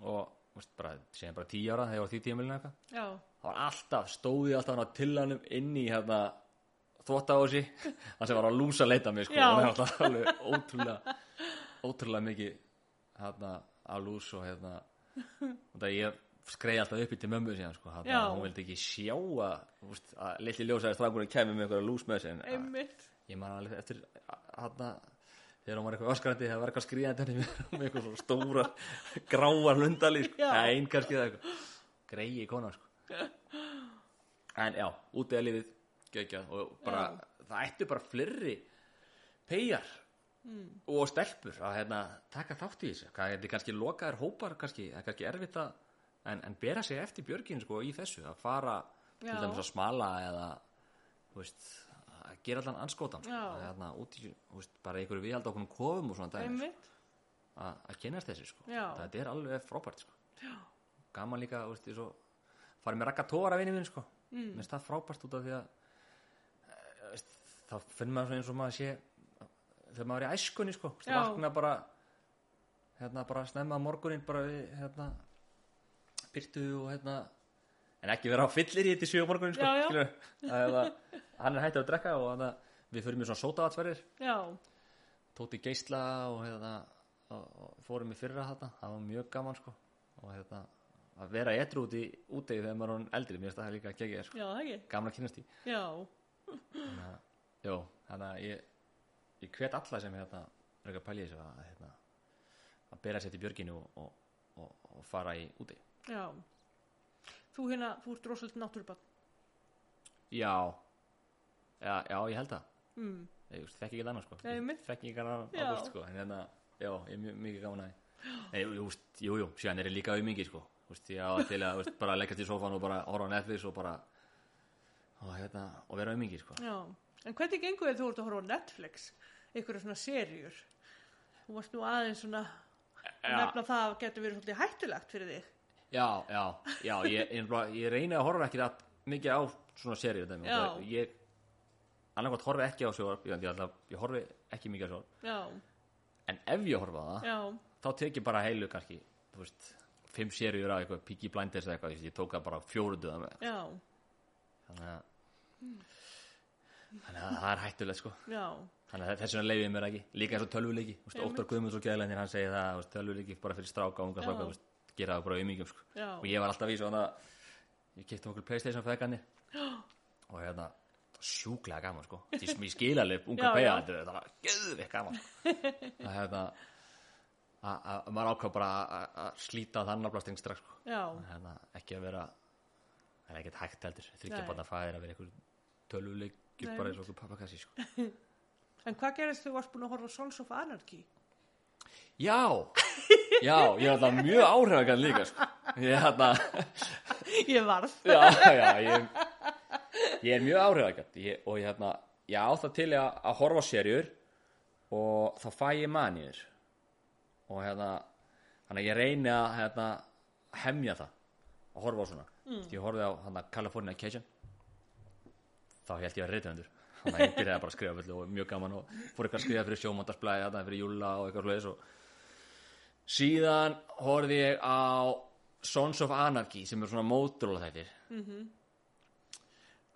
og séðan bara 10 ára þegar ég var því tímilinu eitthvað. Það var alltaf, stóði alltaf hann á tillanum inn í hérna þvóttahósi, hann sem var að lúsa leita mig sko, það var alltaf alveg ótrúlega ótrúlega mikið hérna að lús og hérna og það ég skreið alltaf upp í til mömmu síðan sko, hérna, hún vildi ekki sjá að, þú veist, að litli ljósæði strákurinn kemur með einhverja lús með sig en að- ég man alveg eftir hérna þegar hún var eitthvað öskrandi það var eitthvað skrýðandi með, eitthvað svona stóra gráar lundali sko. Já. eða einn kannski eða eitthvað greiði kona sko. en já, úti að liðið geggjað og bara, það ættu bara fleiri pegar og stelpur að hérna, taka þátt í þessu hvað er kannski lokaðir hópar kannski, það er kannski erfitt að en, en bera sig eftir björgin sko í þessu að fara til Já. dæmis að smala eða þú veist, gera allan anskótan hérna, út í, þú veist, bara einhverju viðhald okkur kofum og svona dæmis Einmitt. að, kynast þessu sko. Þetta er alveg frábært sko. Gaman líka, ég svo farið með rakatóra vinni minn sko. Mm. minnst það frábært út af því að e, veist, þá finnir maður eins og maður sé þegar maður er í æskunni sko. Já. vakna bara hérna bara snemma á morguninn bara við hérna byrtu og hérna en ekki vera á fyllir í þetta sjö á morguninn sko Já, já. skilurðu. að, hérna, hann er hættið að drekka og hérna, við fyrir með svona sótavatsverðir Já, tóti geisla og, hérna, og, og fórum í fyrra þetta það var mjög gaman sko. Og hérna, að vera etru út í útegi þegar maður er eldri, mér finnst það líka sko. það að kynast í Já, þannig að, jó, þannig að ég, ég hvet alla sem hérna er að pælja þessu að, hérna, að bera sér til björginu og, og, fara í úti já. Þú hérna, þú ert rosalit náttúrubann. já, já, já, ég held það Mm. ég veist, þekki ekki annað sko þekki ekki Já. ágúst sko en hérna, já, ég er mikið gaman að jú, veist, jú, jú, síðan er ég líka auðmingi sko, þú veist, ég á til að veist, bara leggja til sófan og bara horfa á Netflix og bara og hérna, og vera auðmingi sko Já. En hvernig gengur þið þú ert að horfa á Netflix? Ykkur svona serjur. Þú varst nú aðeins svona nefna það að getur verið svolítið hættulegt fyrir þig. Já, já, já, ég, ég, ég reyni að horfa ekki það mikið á svona serið ég annarkvæmt horfi ekki á sjóðar ég, ég, ég horfi ekki mikið á sjóðar Já, en ef ég horfa á það, já, þá tek ég bara heilu kannski, þú veist fimm seriur á eitthvað, Piggy Blinders eða eitthvað ég tók það bara fjóruðuða með já, þannig að þannig að það er hættulegt sko. Já, þannig að þess vegna leiði ég mér ekki. Líka eins og tölvuleiki. Óttar Guðmunds og Gæðlænir hann segir það, tölvuleiki bara fyrir stráka og unga stráka, gera það bara auðmyggjum sko. já, og ég var alltaf í svona ég kipti okkur Playstation feðgarni og hérna sjúklega gaman sko. Því sem ég skil alveg unga Já, beja já. þetta er geðveikt gaman sko. að hérna að að- maður ákvað bara að- að slíta þann naflasting strax sko. Að hérna, ekki að vera það er ekkert hægt heldur. Þryggja bara fæðir að vera einhver tölvuleikir Nei, bara eins og okkur pappakassi sko. En hvað gerist þú varst búin að horfa Sons of Anarchy? Já, já, ég er alltaf mjög áhrifagan líka sko. Ég er hérna Ég varð. já, já, ég, ég er mjög áhrifagjönd og ég, hérna, ég á það til að, að horfa á serjur og þá fæ ég manjur og hérna þannig að ég reyni að hérna, hemja það að horfa á svona. Mm. ég horfði á hérna, California Cation þá held ég að reyðvendur þannig að ég byrjaði bara að skrifa fullu og mjög gaman og fór eitthvað að skrifa fyrir sjómandarsblæði þarna fyrir júla og eitthvað sluðis og síðan horfði ég á Sons of Anarchy sem er svona móturóla þættir -hmm.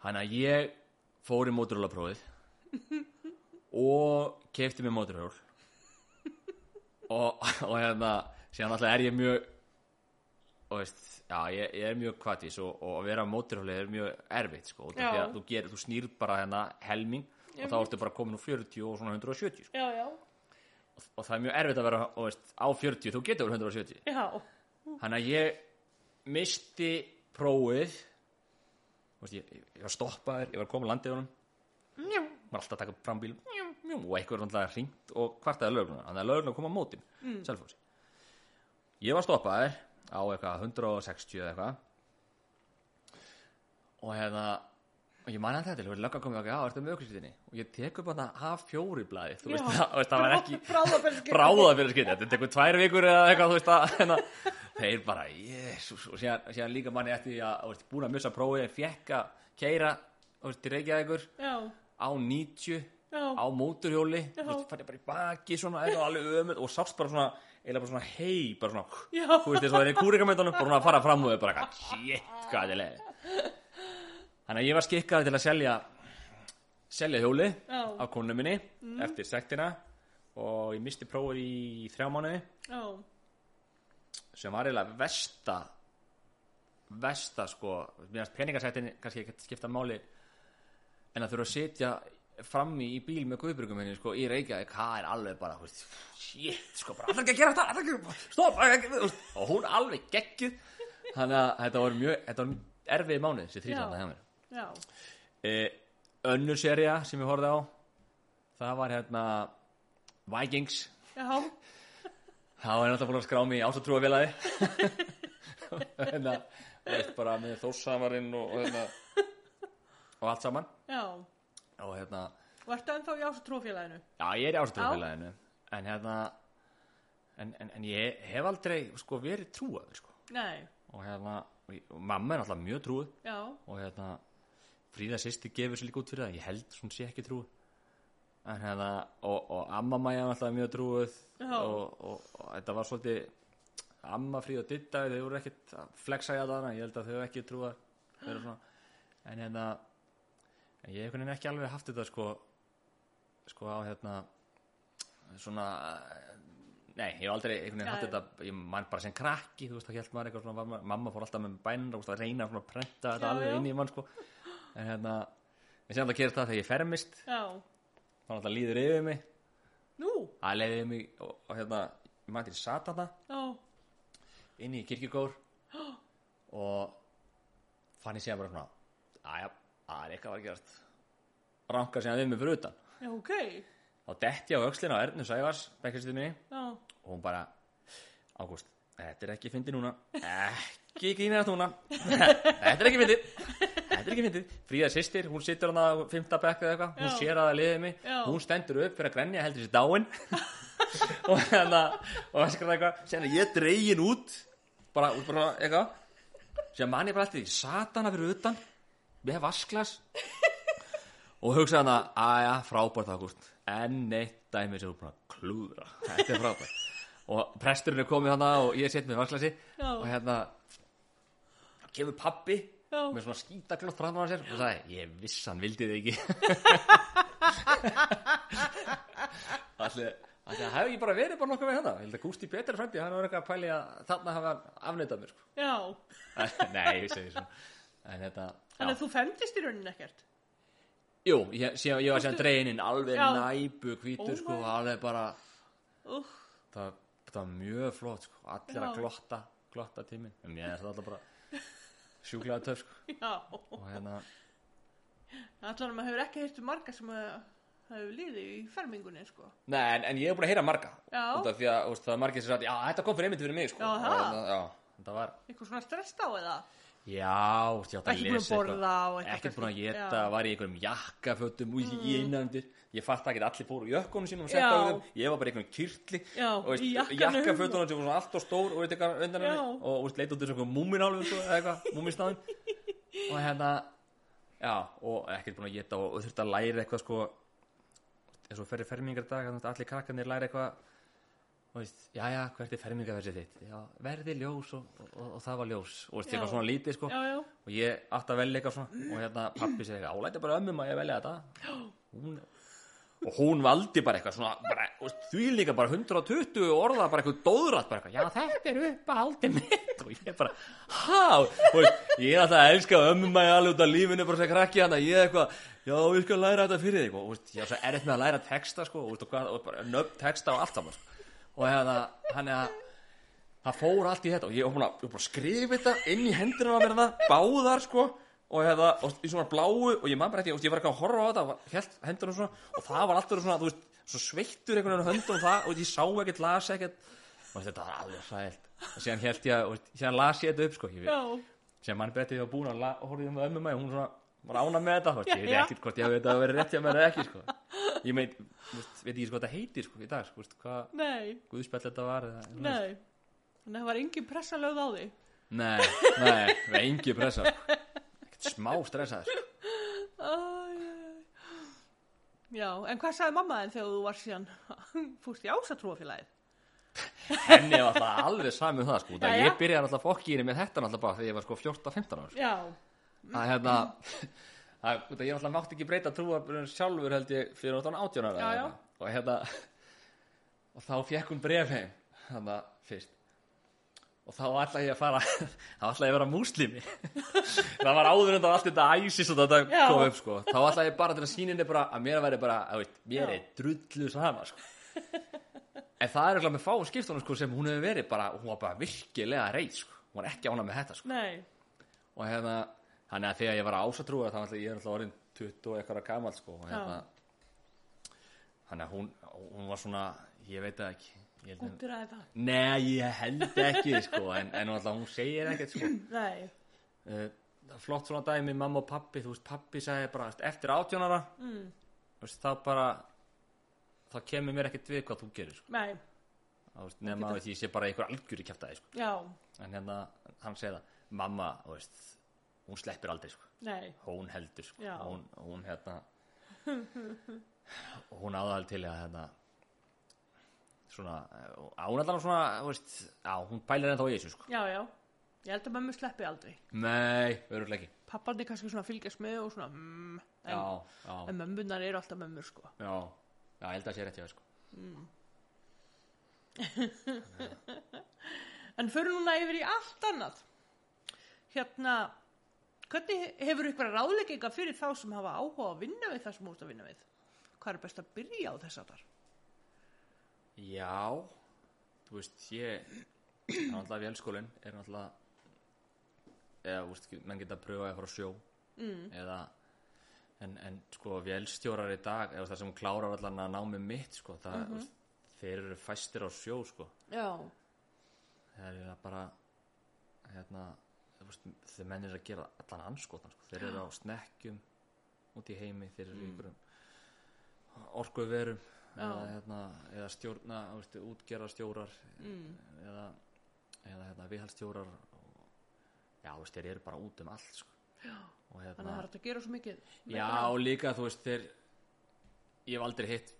hann að ég fór í móturóla prófið og kefti mér móturól og, og hérna síðan alltaf er ég mjög og veist, já, ég, ég er mjög kvatis og, og að vera á móturóli er mjög erfitt sko, Já. því að þú, gerir, þú snýr bara hérna helming og þá ertu bara komin úr 40 og svona 170 sko. Já, já, og það er mjög erfitt að vera og veist, á 40, þú getur verið 170 já, Þannig að ég misti prófið veist, ég, ég var stoppaður, ég var komin landið honum. Njá, var alltaf að taka fram bíl og eitthvað er alltaf hringt og kvartaði lögnuna þannig að lögnuna kom á mótin mm. ég var stoppaður á eitthvað 160 eða eitthvað. Og hérna og ég man að þetta, og löggan komið og já, ertu með auðvitað og ég tek upp hana A4 blaði þú veist, Já. það, veist, það var ekki bráða fyrir skipti, þetta tekur tvær vikur eða eitthvað, þú veist að hérna, þeir bara, jésús og síðan, síðan líka manni eftir að, þú veist, búin að missa prófið, fekk að keira þú veist, til Reykjavíkur á 90 já, á móturhjóli, þú veist, fannir bara í baki svona, eitthvað alveg ömur og sást bara svona eiginlega bara svona hei, bara svona já. þú veist, þess að það er í kúrikamöndunum bara svona að fara fram og þau bara, eitthvað, shit, hvað er þetta leið þannig að ég var skikkaði til að selja selja hjóli Já. á konu minni eftir sektina og ég misti prófið í þrjá mánuði Já, sem var eiginlega versta versta sko finnst peningarsættin kannski ekki skipta máli en að þurfa að sitja frammi í bíl með guðbyrgum henni sko í Reykjavík, það er alveg bara veist, shit sko, bara allar ekki að gera þetta allar ekki að stopp, ekki, og hún alveg geggjuð. Þannig að þetta var mjög þetta var mjög erfið mánuð þrýsanda Já. hjá mér. Eh, önnur seria sem ég horfði á það var hérna Vikings. Já, Það var náttúrulega búin að skrá mig í ásatrúafélagi hérna, veist, bara með þórsamarinn og, og, hérna, og allt saman. Já. Og hérna, Og ertu ennþá í ása trófélaginu? já ég er í ásatrúafélaginu en hérna en, en, en ég hef aldrei sko verið trúaður sko. Nei, og hérna, og, og mamma er náttúrulega mjög trúið já, og hérna Fríða sýsti gefur sér líka út fyrir það. Ég held hún sé ekki trúið en hérna, og, og amma mæja er náttúrulega mjög trúið og, þetta var svolítið amma Fríða og Ditta þau voru ekkert að flexa í það ég held að þau ekki trúið svona en hérna en ég hef einhvern veginn ekki alveg haft þetta sko sko á hérna svona nei, ég hef aldrei einhvern veginn haft þetta. Ég man bara sem krakki, þú veist, það held maður eitthvað svona, var- mamma fór alltaf með bænir og að reyna að prenta þetta Já, alveg já. inn í mann sko. En hérna, en sem það gerist það þegar ég fermist. Já. þá náttúrulega líður yfir mig. Nú, það leiði yfir mig og, og hérna ég man til sat þarna já, inn í kirkjugór og fann ég segja bara svona aðja, það er eitthvað að að gerast. Rankar segja við mig fyrir utan. Já, ok, þá detti ég á öxlina á Ernu Sævars bekkjarstíð minni. Já, og hún bara Ágúst, þetta er ekki fyndið núna. Ekki grínast núna. Þetta er ekki fyndið. Þetta er ekki fyndið. Fríða sýstir, hún situr hann á fymta bekk eða eitthvað. Hún Já. sér að það liðið mig Já. hún stendur upp fyrir að grenja heldur sér dáin. Og hérna og öskrar eitthvað, sen er ég dregin út bara, bara eitthvað. Sem manni bara alltaf í satana fyrir utan með vasklas og hugsa hann að, aðja, frábært Ágúst enn eitt dæmi sem þú bara klúðra þetta er frábært og presturinn er komið hana og ég set með vasklasi Já. og hérna kemur pappi Já. með svona skítaklótt fram á sér og sagði, ég viss hann vildi þig ekki allir að það hefði ekki bara verið bara nokkuð með hérna. Ég held að Gústi Petur frændi, hann var eitthvað að pæli að þarna hafa hann afneitað mér, sko. já. Nei, ég segi svona. En þetta, Þannig að þú femdist í rauninni ekkert? Jú, ég, síðan, ég var síðan dreinin alveg Já. næbu hvítur Oh sko, my- alveg bara Úh, það, það var mjög flott sko, allir Já. að glotta glotta tíminn, en mér er það alltaf bara sjúklega töf sko. já. og hérna, Allan maður hefur ekki heyrt um marga sem að það hefur liðið í fermingunni, sko. nei, en, en ég hef búin að heyra marga Já. út af því að veist, það er margir sem sagt, já, þetta kom fyrir einmitt fyrir mig sko. Já, Og það? hérna, já, þetta var Eitthvað svona strest á eða? Já, ég búin að lesa eitthvað. Ekkert búin að geta, var í einhverjum jakkafötum og í innandir Ég fatt ekki að allir fóru í jökkunum sínum og Já. setta á þeim. Ég var bara kyrtli Já, og jakkafötunum sem voru svona allt og stór og eitthvað undan henni. Og veist, leit út þessu einhverjum múminálfum sko, eða eitthvað, múminsnáðum og hérna, já, og ekkert búin að geta og, þurfti að læra eitthvað sko. Eins og ferri fermingardag, allir krakkarnir læra eitthvað veist, já, já, hvert er fermingarversið þitt? Já, verði ljós og, og, og, og það var ljós. Og veist, Já. eitthvað svona lítið sko. Já, já. og ég átti að velja eitthvað svona. Og hérna pappi segi álæti bara ömmum að ég velja þetta. Hún, og hún valdi bara eitthvað svona bara, og því líka bara 120 orða bara eitthvað dóðrætt bara eitthvað, já þetta er upp að haldi mitt. Og ég bara, há og ég er alltaf að elska ömmum að ég alveg út af lífinu bara sem krakki hann ég eitthvað, já við skal læra þetta fyrir þig. Og veist, ég er erfitt með að læra texta sko, og, og, og bara nöfn texta og allt saman sko. Og hérna, hann er að það fór allt í þetta og ég var búin að, ég skrifa þetta inn í hendurinn á mér það, báðar sko. Og, hérna, og í svona bláu og ég man bara og ég var ekki að horfa á þetta og held hendurinn svona og það var alltaf svona, þú veist, svo sveittur einhvern veginn á höndum og það og ég sá ekkert, las ekkert. Og þetta var alveg sælt og síðan held ég, að- og síðan las ég þetta upp sko, ég, Já, sem hann betið búin að la- horfði um ömmu mig hún svona var ána með þetta og ég veit Já. ekkert hvort ég þetta að vera rétt hjá mér eða ekki sko. ég meit, veit ekki sko hvað þetta heitir sko, í dag, sko, hvað Nei, guðspjall þetta var eða, nei að það var engin pressa lögð á því nei, nei, það var engi pressa sko. ekkert smá stressað sko. Æ, æ. Já, en hvað sagði mamma þinn þegar þú var síðan fúst í ásatrúafélagið? henni var alltaf alveg sami um það sko, það Jæja. ég byrjaði alltaf fokkýri með þetta alltaf bara þegar ég var sko 14-15 ára sko. Að hérna að, ég alltaf mátti ekki breyta trúabrun sjálfur held ég fyrir náttúrulega 18 ára Já, já. og hérna og þá fekk hún bref heim þannig að fyrst. Og þá ætla ég að fara þá ætla ég að vera múslimi. Það var áður það allt þetta æsis og þetta Já. kom upp sko. Þá ætla ég bara til að síninni bara að mér væri bara að veit, mér er drullu sama sko. En það er eitthvað með fá skiptunum sko sem hún hefur verið bara, hún var bara virkilega reið sko, hún var ekki ána með þetta sko. Nei. Og hérna, þannig að þegar ég var ásatrúar þá ætla ég alltaf orðin 20 og eitthvað gamall sko hérna þannig að hún, hún var svona ég veit það ekki. Held að, að það. Nei, ég held ekki sko en, en alltaf hún segir ekkert sko. Nei, uh, flott svona dæmi, mamma og pappi þú veist, pappi sagði bara eftir átjónara mm. veist, þá bara þá kemur mér ekkert við hvað þú gerir sko. nei, veist, nema að ég sé bara einhver algjör í kjaftaði sko. já, en hérna, hann segir það mamma, þú veist, hún sleppir aldrei sko. hún heldur sko. Hún, hún hérna hún áðal til að hérna svona, á hún allan svona veist, á, hún pælir ennþá í þessu sko. Já, já, ég held að mömmu sleppi aldrei. Nei, verður ekki. Pappandi kannski svona fylgjast með og svona mm, en, já, já, en mömmunar eru alltaf mömmur sko. Já, já, ég held að sé rétt hjá þér, sko. En fyrir núna yfir í allt annað. Hérna Hvernig hefur ykkur ráðlegginga fyrir þá sem hafa áhuga að vinna við það sem ert að vinna við? Hvað er best að byrja á þess að þar? já þú veist, ég það er náttúrulega vélskólinn er náttúrulega eða, þú veist, menn geta að pröfa að fara á sjó mm. eða en, en sko, vélstjórar í dag eða það sem klárar allan að námi mitt sko, það, mm veist, þeir eru fæstir á sjó sko Já, það er bara hérna þeir mennir að gera allan anskotan sko. þeir eru á snekkjum út í heimi, þeir eru í einhverjum orkuverum eða, hérna, eða stjórna veist, útgerra stjórar mm. eða, eða hérna, viðhaldstjórar og, já, veist, þeir eru bara út um allt sko. og þannig að hérna það er að gera svo mikið já, og líka, þú veist, þeir ég hef aldrei hitt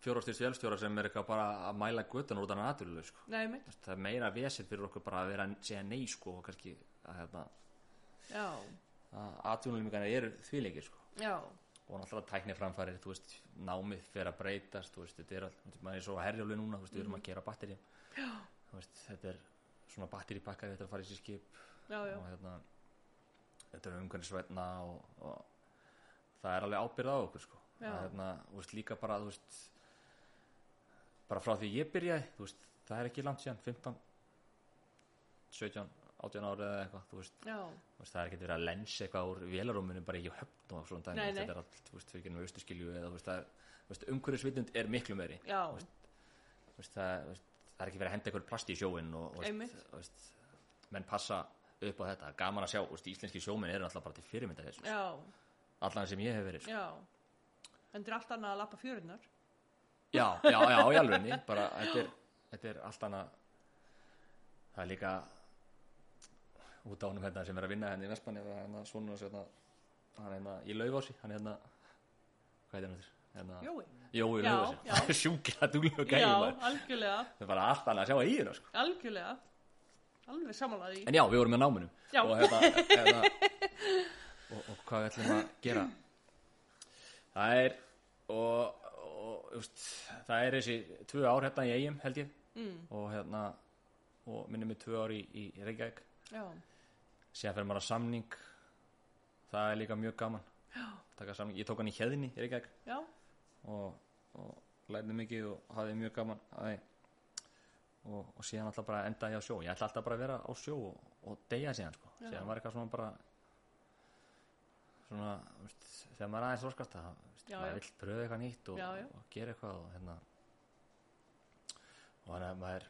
fjórastýrs vélstjórar sem er eitthvað bara að mæla göttunar út af natúrulega sko. Það er meira vesið fyrir okkur bara að vera að segja nei sko og kannski að hérna já, að atvinnulímingana eru þvíleikir sko. Já. Og náttúrulega tækni framfærir, þú veist námið fer að breytast, þú veist, þetta er all, maður er svo að herjálfi núna, þú veist, við erum að gera batteri þú veist, þetta er svona batteripakka, þetta er að fara í sér skip. Já, já, og hérna þetta er umhverfisvætna og, og það er alveg ábyrð á okkur sko. Að, hérna, þú veist, líka bara, þú veist bara frá því ég byrjaði þú veist, það er ekki langt síðan 15 17, 18 ára eða eitthvað, þú veist. Þú veist, það er ekki verið að lensa eitthvað úr vélarúminu bara ekki á höfn og svona dæmi. Þetta er allt, þú veist, fyrir genið austuskilju eða þú veist, það er, umhverfisvitund er miklu meiri. Já, Þú veist, þú veist, það, það er ekki verið að henda eitthvað plasti í sjóin og, þú veist, menn passa upp á þetta, gaman að sjá, þú veist, íslenski sjóminn eru alltaf bara til fyrirmynda þessu, já, allan sem ég hef verið sko. já. En þetta er allt annað að lappa fjörunar já, já, já, í alvegni bara, þetta er, þetta er allt annað. Það er líka út ánum hérna sem er að vinna hérna í Vespanni hérna svona hérna, hann hérna í Laufási hann hérna, hvað er þetta hérna, Jói. Jói Já, Laufási, já. það er sjúklega dúlega Já, gæði maður, algjörlega, það er bara allt annað að sjá í hérna sko. algjörlega. Alveg samanlega því. En já, við vorum með náminum Já. og hérna, hérna og, og hvað ætlum að gera? Það er og, og just, það er þessi tvö ár hérna í eigum held ég. Mm. og hérna og minnum við tvö ár í, í Reykjavík. Já, síðan fyrir maður að samning. Það er líka mjög gaman. Ég tók hann í hérðinni í Reykjavík. Og, og lærði mikið og hafði mjög gaman og, og síðan alltaf bara enda ég á sjó. Ég ætla alltaf bara að vera á sjó og, og deyja síðan sko. Síðan var eitthvað svona bara svona veist, þegar maður aðeins roskast það veist, Já, maður já. vill pröfa eitthvað nýtt og, Já, gera eitthvað og hérna. Og þannig að maður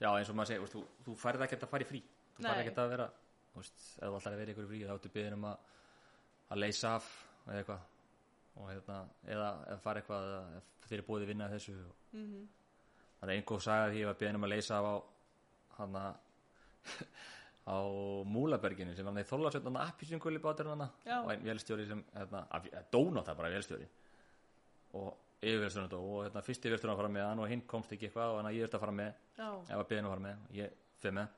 já eins og maður segir, þú, þú færð ekkert að fara í frí. Þú Nei. færð ekkert að vera þú veist, ef þú ætlar að vera ykkur frí þá áttu byggðin um að, að leysa af eða eitthvað. Og hérna, eða, eða fara eitthvað eða þeir eru búið að vinna að þessu. Og, Mhm. það er einhver saga því ég var byggðin um að leysa af á hann á Múlaberginu sem var hann í Þorlarsveit appisinguli bátur hann og einn velstjóri sem hérna, dónátt það bara velstjóri og yfirverðstjóri og hérna, fyrst yfirverðstjóri að fara með hann og hinn komst ekki eitthvað og hann að ég ert að fara með. Já, ég var beðin að fara með ég fyrir með.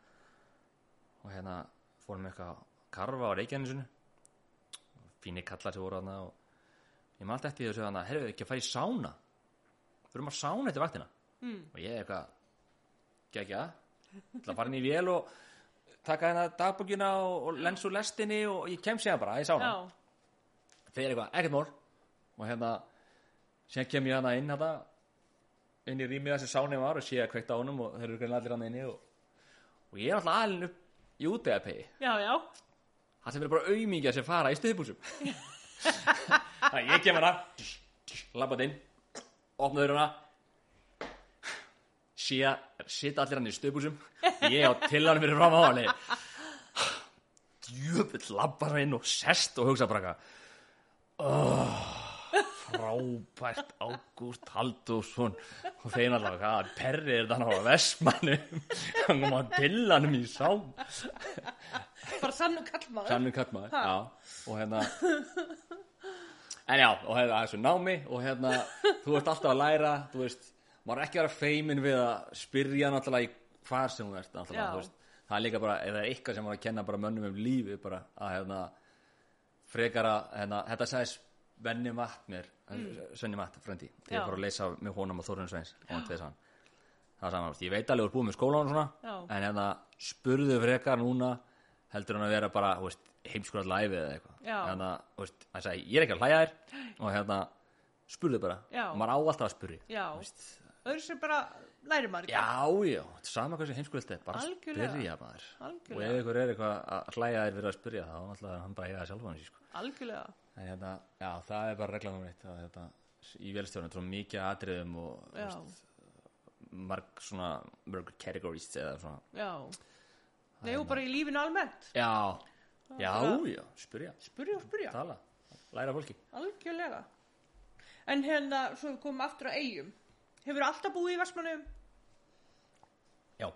Og hérna fórum við eitthvað að karfa á reykjanisinu fínir kallar sem voru þarna og ég alltaf eftir þessu þarna herru ekki að fara í sána þurfum að sána eftir vaktina. Mm. og ég eitthvað gegja ætla að fara inn í vél og taka hérna dagbókina og, og lens úr lestinni og ég kem sér bara í sána já, þeir eitthvað, ekkert mál. Og hérna, síðan kem ég hana inn hérna, inn í rýmið þessi sáni var og sé að kveikta á honum og þeir eru greinlega allir hann inni og, og ég er alltaf alin upp í útvegarpegi já, já, það sem er bara auðmíkja sem fara í stuðbúsum þannig að ég kem hana labbat inn. Opnaður hana sé að sita allir hann í stuðbúsum ég á til hann fyrir fram á hann djöfull labbar hann inn og sest og hugsa bara oh, frábært Ágúst Halldórsson. Og þeir náttúrulega hvað perri er þetta náttúrulega vestmannum hann kom til hann í sám bara sann og kallmaður Sannur kallmaður, já. Og hérna en já, og hérna þessu námi og hérna, þú ert alltaf að læra þú veist, maður er ekki að vera feimin við að spyrja náttúrulega í hvar sem þú ert náttúrulega, þú veist, það er líka bara það er eitthvað sem maður að kenna bara mönnum um lífi bara að hérna frekar að, hérna, þetta sagði Svenni Matt mér, mm. Svenni Matt frendi, þegar ég fór að leysa með honum og Þorun Sveins, og það er það saman, ég veit alveg úr búið með skólan og svona Já. en hérna spurðu frekar núna heldur hann að vera bara þú heimskurat live eða eitthvað. Hérna, þú hann sagði, ég er ekki að hlæja þér. Og hérna, spurðu bara. Já. og maður á alltaf að spurði Já, öðru sem bara læri maður já, já, þetta er sama hvað sem heimskurat er. Bara Algjörlega. spyrja maður. Og Algjörlega, ef ykkur er eitthvað að hlæja þér fyrir að spyrja þá er hann bara að eiga það sjálf hann sko. algjörlega en hérna, já, það er bara regla nummer eitt að þetta, í velstjórnum, svo mikið atriðum og veist, marg svona, mörg categories eða svona, já. Nei, og bara í lífinu almennt. Já, já, bara- já, spyrja. Spurja og spurja, tala, læra fólki. Algjörlega. En hérna, svo við komum aftur að eigum Hefur alltaf búið í Vestmannum? já,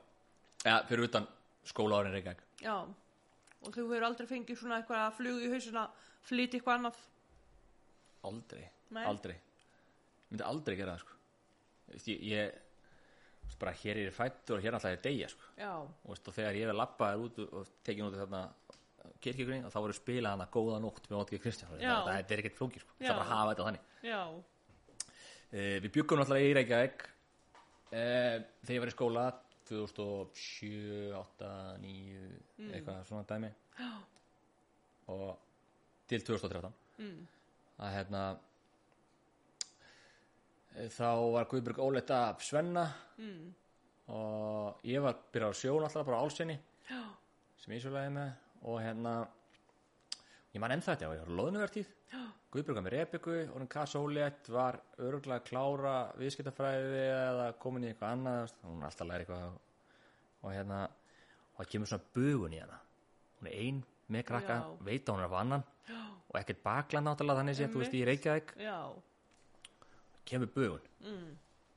ja, fyrir utan skóla árin Reykjavík. Já. Og þú hefur aldrei fengið svona eitthvað flug í hausina Flyt eitthvað annað. Aldrei, Nei. aldrei. Ég myndi aldrei gera það sko. Ég, ég veist, bara hér er ég fættur og hér alltaf er deyja sko. Já, og, veist, og þegar ég er lappaður út og tekin út í þarna kirkjökunni og þá voru spila hana góða nótt með Ótgeir Kristján Já. það, það er ekkert flóki sko, það Já. er bara að hafa þetta þannig. Já, Uh, við byggum náttúrulega í Reykjavík uh, þegar ég var í skóla 2007, 8, 9 eitthvað svona dæmi. Og til 2013 mm. að hérna eh, þá var Guðbjörg óleitt af Svenna Mm. og ég var byrjað á sjó náttúrulega bara á álsinni Já. sem ég svo leiði með og hérna ég man ennþá þetta, ég var loðnuvertíð Guðbjörg var með Rebeku og hún Kassa Ólétt var örgulega að klára viðskiptafræði eða komin í eitthvað annað hún alltaf að læra eitthvað og hérna og það kemur svona bugun í hana hún er ein með krakka, Já. veit að hún er af annan og ekkert bakla náttúrulega þannig sé, þú veist, í Reykjavík. Já, kemur bugun. Mm.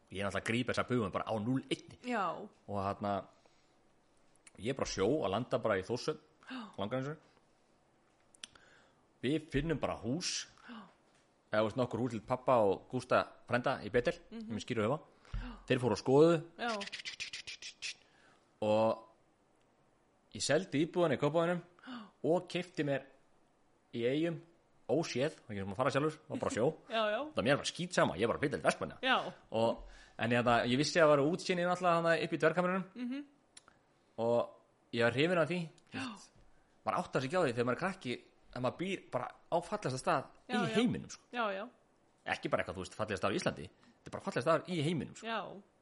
ég er náttúrulega að grípa þessa bugun bara á 0-1 já, og hérna ég er bara á sjó að landa bara í Þórsöld langarinsu við finnum bara hús. Eða veist nokkur hús til pappa og Gústa frenda í Betel mm -hmm. skýru hefa þeir fóru að skoðu já, og ég seldi íbúðan í Kópaðunum og kefti mér í eigum óséð, það ekki sem að fara sjálfur. Var bara sjó, já, já, það mér var skýt sama. Ég var að Betel vestmanna. Já, og, en ég, það, ég vissi að það var útsýni náttúrulega hana upp í dvergkamerunum. Mhm. og ég var hrifin af því. Maður áttar sig ekki á því þegar maður er krakki að maður býr bara á fallasta stað Já, í heiminum sko. já, já, ekki bara eitthvað, þú veist, fallega stað í Íslandi. Þetta er bara fallega stað í heiminum sko.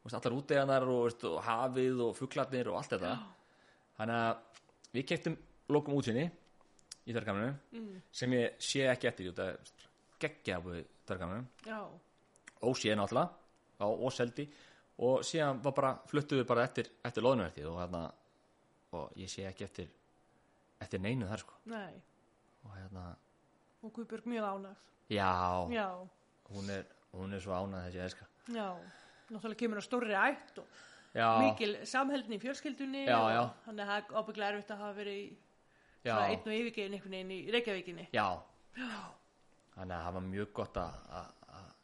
veist, allar úteganar og, og hafið og fuglarnir og allt þetta. Þannig að við keftum lokum útsýni í dvergkamerunum mm. sem ég sé ekki eftir þetta er geggja á dvergkamerunum já, óséð náttúrulega og seldi og síðan var bara, fluttuðu bara eftir, eftir loðnuvertið og hérna og ég sé ekki eftir eftir neinu þar sko. Nei. Og hérna, og Guðbjörg mjög ánægð. Já, já, hún er, hún er svo ánað þessi eska já. Náttúrulega kemur á stórri ætt og já, mikil samheldni í fjölskyldunni Já, og þannig að það er ábygglega erfitt að hafa verið í svona einn og yfirgefin einhvern veginn í Reykjavíkinni. Já. Þannig að það var mjög gott að að-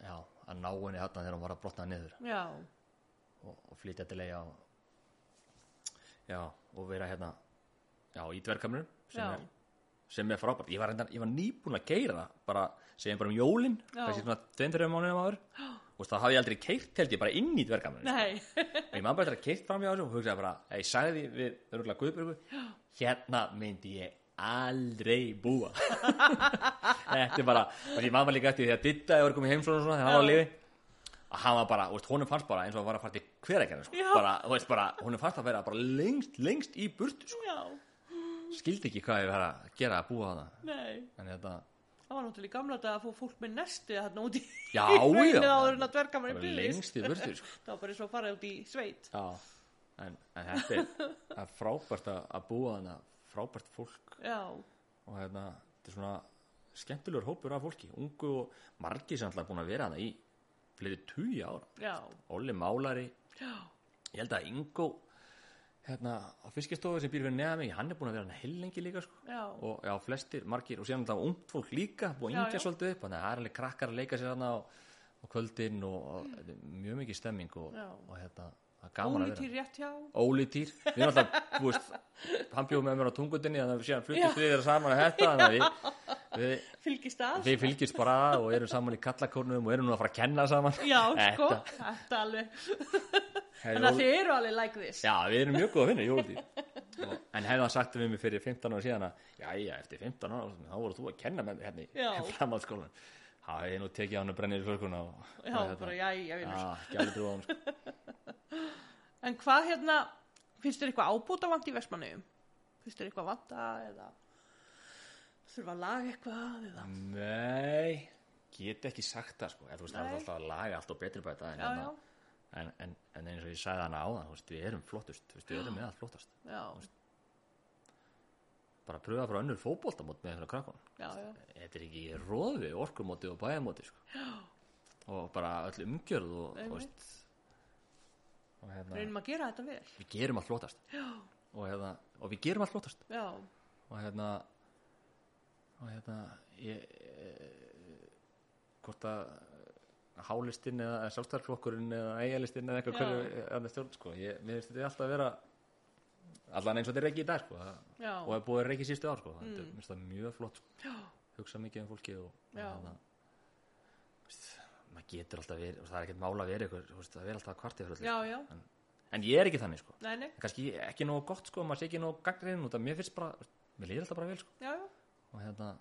já, ná henni hérna þegar hún var að brotna niður. Já, og, og flytja til eiga og, já, og vera hérna já, í dverkamrunum sem, Já. sem er frábært. Ég var, var nýbúin að keira bara segjum bara um jólin Já. kannski svona 2-3 mánuðum áður og það hafði ég aldrei keirt held ég bara inn í dverkamrunum nei. Og ég maður bara að keirt fram hjá þessu og hugsaði bara, að ég sagði því við örgulega Guðbjörgu hérna myndi ég aldrei búa. Þetta er bara og ég maður líka eftir því að Ditta er komið heim svona svona þegar hann var Já. liði að hann var bara, veist, honum fannst bara eins og að var að fara til hveragerði sko. Bara, bara, honum fannst að vera bara lengst, lengst í burtu sko. skildi ekki hvað ég var að gera að búa nei. En þetta, það var náttúrulega í gamla dag að fó fólk með nesti þarna út í já, hraunið já. áður en að byrðist lengst í burtu sko. það var bara eins og að fara út í sveit. Já, en, en þetta er, frábært að, búa hana frábært fólk. Já, og hérna, þetta er svona skemmtilegur hópur af fólki, ungu og margir sem alltaf búin að vera hana í fleiri tugi ára, Olli Málari. Já, ég held að Ingo hérna á fiskistofu sem býr fyrir neða mig hann er búin að vera hann heilengi líka sko. já. Og já, flestir, margir og síðan alltaf ungt fólk líka, búin að yngja svolítið upp þannig að það er alveg krakkar að leika sér hana á, á kvöldin og, og mjög mikið stemming og, og hérna, það gaman að vera ólítýr rétt hjá. Óli Týr, við erum alltaf, þú veist hann bjóð með mér á tungundinni þannig að við síðan Já. fluttist við þeirra saman að þetta þannig að við, við, fylgist að. við fylgjast bara og erum saman í kallakórnum og erum nú að fara að kenna saman. Já, sko, Þetta- alveg þannig að þið eru alveg like this. Já, við erum mjög góð að finna Jóli Týr Og- en hefði hann sagt við mig fyrir 15 ára síðan að já, já, eftir 15 ára þá voru þú að kenna með mér hérna Já. í framhaldsskólan hefði ég nú tekið hann að brennir í flöskuna og, já, bara, já, já, já, já. trúa hann sko. en hvað hérna finnst þér eitthvað ábúta vant í Vestmannaugum finnst þér eitthvað vanta eða þurfa að laga eitthvað eða? Nei, get ekki sagt það sko, þú veist, það er alltaf að laga allt og betri bæta en, já, hérna, já, en, en, en eins og ég sagði hana þú veist, við erum flottust, veist, við erum með allt flottast. Já, bara að pröfa frá önnur fótboltamót með einhverja krakkon þetta er ekki róði, orkumóti og bæjamóti sko. og bara öll umgjörð og, og, veist, og hérna, reynum að gera þetta vel. Við gerum allt flottast. Og, hérna, og við gerum allt flottast. Já, og hérna og hérna ég, e, hvort að hálistinn eða sjálfstæðarflokkurinn eða eigalistinn eða eitthvað hverju eða stjórn sko, ég, mér finnst þetta alltaf að vera allan eins og þetta er ekki í dag sko, það- og það er búið að reiki sístu ár sko, þetta er Mm. finnst það mjög flott sko. hugsa mikið um fólki og, veist, maður getur alltaf verið það er ekkert mála að vera veist, það er alltaf kvartið sko. en, en ég er ekki þannig sko. nei, nei, kannski ekki nógu gott sko, maður sé ekki nógu af mér finnst bara, mér líður alltaf bara vel sko. já, já, og hérna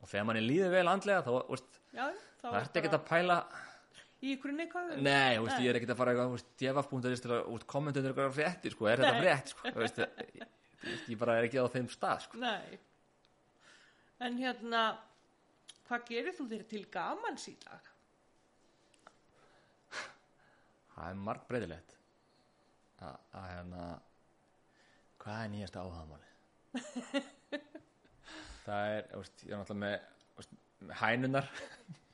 og þegar manni líður vel andlega þá veist, já, þá það ert ekkert að pæla í ykkur neikvæðu nei, veist, Nei. ég er ekkert að fara eitthvað djafaf.is til að kommentunir eitthvað fréttir sko, er þetta Nei. frétt sko, veist, ég, ég, bara er ekki á þeim stað sko. En hérna, hvað gerir þú þér til gamans í dag? það er margt breyðilegt að hérna hvað er nýjasta áhagamáli það er veist, ég er náttúrulega með, veist, með hænunar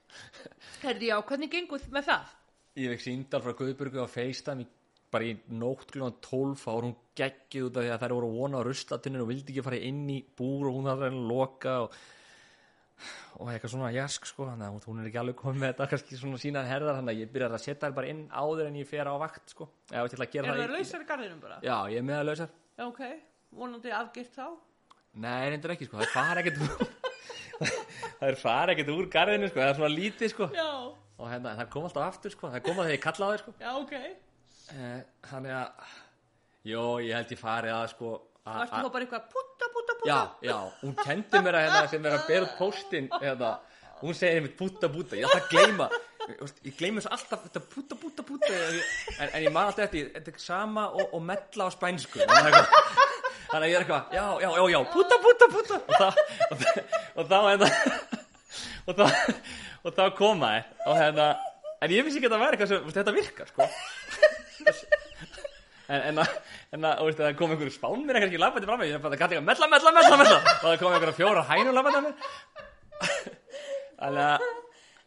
Herði já, hvernig gengur með það? ég vekk síndal frá Guðburgu á FaceTime bara í nótt klukkan 12 þá var hún geggið út af því að þær voru vona á ruslatuninu og vildi ekki fara inn í búr og hún hafði að loka og, og eitthvað svona jask sko þannig að hún er ekki alveg komið með þetta kannski svona sína herðar þannig að ég byrjar að setja þær bara inn áður en ég fer á vakt sko Er það lausar í garðinum bara? Já, ég er með að lausar Já, ok, vonandi afgirt þá. Nei, reyndir ekki sko, það fara ekkert úr það er fara ekkert úr garðinu sko, það er svona lítið sko. Já, og hérna, það kom alltaf aftur sko, það kom að þegar ég kallaði sko. Já, ok. Eh, Þannig að Jó, ég held ég farið að sko a- Varstu a- þá bara eitthvað putta, putta, putta? Já, já, hún kendi mér að hérna sem er að bera út póstinn hérna, hún segir einmitt púta púta, ég ætla að gleyma Ég, veist, ég gleymi svo alltaf þetta púta púta púta en, en ég man alltaf eftir, þetta er sama og, og mella á spænsku. Þannig að þannig að ég er eitthvað, já, já, já, já púta púta púta og þá og, þá- og þá hérna og hérna, en ég vissi ekki að það væri eitthvað sem, þetta virkar sko. En, en, að- en að, þú veist, það kom einhverju spánmir kannski labbandi fram með, ég bara gæti ekki að mella, mella, mella, mella. Og það kom einhverju fjóra hænur að mér þannig að